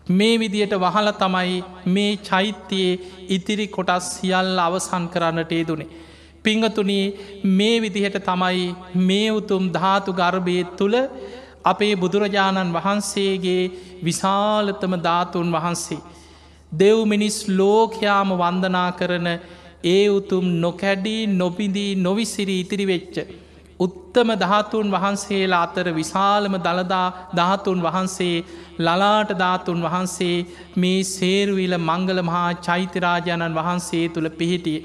මේ විදියට වහල තමයි මේ චෛත්‍යයේ ඉතිරි කොටස් සියල්ල අවසන් කරන්නට ඒදුනේ. පිංහතුනී මේ විදිහට තමයි මේ උතුම් ධාතු ගර්භය තුළ අපේ බුදුරජාණන් වහන්සේගේ විශාලතම ධාතුන් වහන්සේ. දෙව් මිනිස් ලෝකයාම වන්දනා කරන ඒ උතුම් නොකැඩී නොපිදී නොවිසිරි ඉතිරි වෙච්ච. උත්තම ධාතුන් වහන්සේලා අතර විශාලම දළදා ධාතුන් වහන්සේ ලලාට ධාතුන් වහන්සේ මේ සේරුවිල මංගල මහා චෛත්‍යරාජාණන් වහන්සේ තුළ පිහිටිය.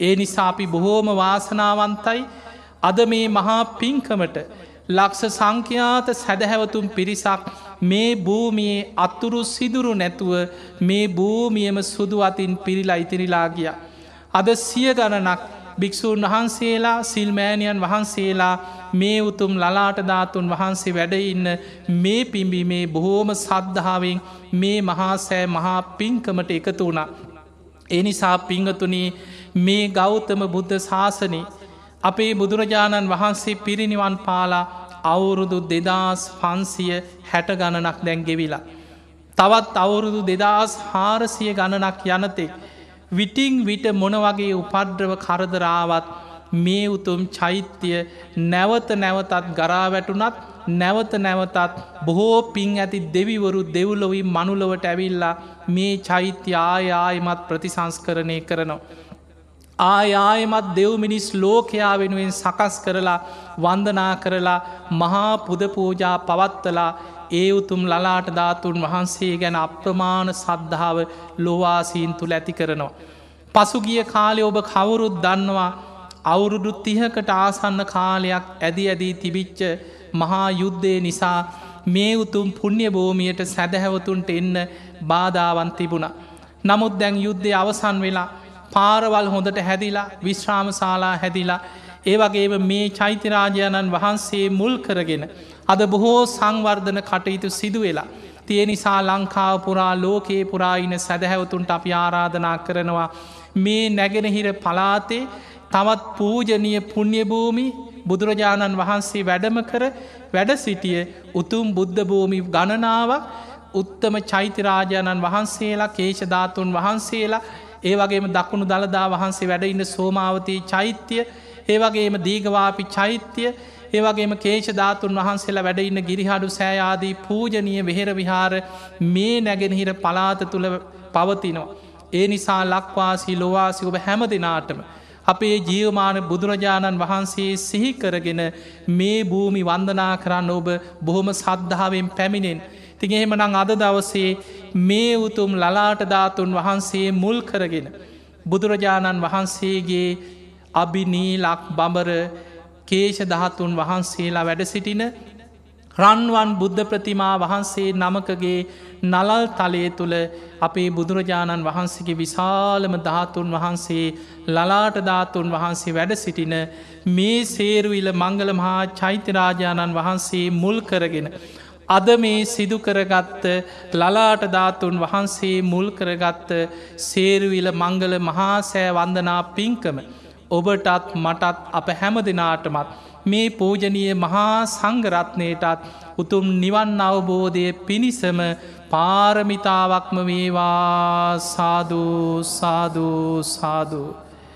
ඒ නිසා අපි බොහෝම වාසනාවන්තයි අද මේ මහා පින්කමට ලක්ෂ සංඛ්‍යාත සැදැහැවතුම් පිරිසක් මේ භූමියයේ අත්තුරු සිදුරු නැතුව මේ භූමියම සුදු අතින් පිරිලා ඉතිරිලා ගිය. අද සිය ගණනක් භික්‍ෂූන් වහන්සේලා සිල්මෑණියන් වහන්සේලා මේ උතුම් ලලාට ධාතුන් වහන්සේ වැඩඉන්න මේ පිම්බි මේ බොහෝම සද්ධාවෙන් මේ මහාසෑ මහා පින්කමට එකතු වුණා. එනිසා පිංහතුනී මේ ගෞතම බුද්ධ ශාසනය අපේ බුදුරජාණන් වහන්සේ පිරිනිවන් පාලා අවුරුදු දෙදස් පන්සිය හැට ගණනක් දැන්ගෙවිලා. තවත් අවුරුදු දෙදස් හාරසිය ගණනක් යනතේ. විටිං විට මොනවගේ උපද්‍රව කරදරාවත් මේ උතුම් චෛත්‍යය නැවත නැවතත් ගරාවැටුනත් නැවත නැවතත් බොහෝ පින් ඇති දෙවිවරු දෙව්ලොවී මනුලොවට ඇවිල්ලා මේ චෛත්‍ය ආයායමත් ප්‍රතිසංස්කරණය කරනවා. ආයායමත් දෙව්මිනිස් ලෝකයා වෙනුවෙන් සකස් කරලා වන්දනා කරලා මහා පුදපූජා පවත්වලා ඒ උතුම් ලලාට ධාතුන් වහන්සේ ගැන අප්‍රමාණ සද්ධාව ලොවාසීන් තුළ ඇති කරනවා. පසුගිය කාලෙ ඔබ කවුරුත් දන්නවා අවුරුදු තිහකට ආසන්න කාලයක් ඇදි ඇදී තිබිච්ච මහා යුද්ධය නිසා මේ උතුම් පුුණ්්‍ය භූමියයට සැදැහැවතුන්ට එන්න බාධාවන් තිබුණ. නමුත් දැන් යුද්ධය අවසන් වෙලා පාරවල් හොඳට හැදිලා විශ්‍රාම ශාලා හැදිලා ඒවගේම මේ චෛත්‍යරාජාණන් වහන්සේ මුල් කරගෙන. අද බොහෝ සංවර්ධන කටයුතු සිදු වෙලා. තිය නිසා ලංකාව පුරා ලෝකයේ පුරායින සැදැහැවතුන්ට අපි ආරාධනා කරනවා. මේ නැගෙනහිර පලාතේ තවත් පූජනය පුුණ්්‍යභූමි බුදුරජාණන් වහන්සේ වැඩම කර වැඩ සිටිය උතුම් බුද්ධ භූමි ගණනාවක් උත්තම චෛත්‍යරාජාණන් වහන්සේලා කේෂධාතුන් වහන්සේලා ඒ වගේම දකුණු දළදා වහන්සේ වැඩඉන්න සෝමාවතී චෛත්‍යය ඒවගේම දීගවාපි චෛත්‍යය ඒවගේම කේෂධාතුන් වහන්සේලා වැඩඉන්න ගිරිහඩු සෑයාදී පූජනීය වෙහෙර විහාර මේ නැගෙනහිර පලාත තුළ පවතිනවා. ඒ නිසා ලක්වාසී ලොවාසි ඔබ හැම දෙනාටම. අපේ ජීවමාන බුදුරජාණන් වහන්සේ සිහිකරගෙන මේ භූමි වන්දනා කරන්න ඔබ බොහොම සද්ධාවෙන් පැමිණෙන්. තින් එහෙමනං අද දවසේ මේ උතුම් ලලාට ධාතුන් වහන්සේ මුල් කරගෙන. බුදුරජාණන් වහන්සේගේ අභිනීලක් බඹර කේෂ දහතුන් වහන්සේලා වැඩ සිටින රන්වන් බුද්ධ ප්‍රතිමා වහන්සේ නමකගේ නලල් තලය තුළ අපේ බුදුරජාණන් වහන්සේගේ විශාලම ධාතුන් වහන්සේ ලලාට ධාතුන් වහන්සේ වැඩ සිටින මේ සේරුවිල මංගල මහා චෛත්‍යරාජාණන් වහන්සේ මුල් කරගෙන. අද මේ සිදුකරගත්ත ලලාට ධාතුන් වහන්සේ මුල් කරගත්ත සේරුවිල මංගල මහාසෑ වන්දනා පින්කම ඔබටත් මටත් අප හැම දෙනාටමත් මේ පූජනීය මහා සංගරත්නයටත් උතුම් නිවන් අවබෝධය පිණිසම පාරමිතාවක්ම වේවා. සාධූ සාධූ සාධූ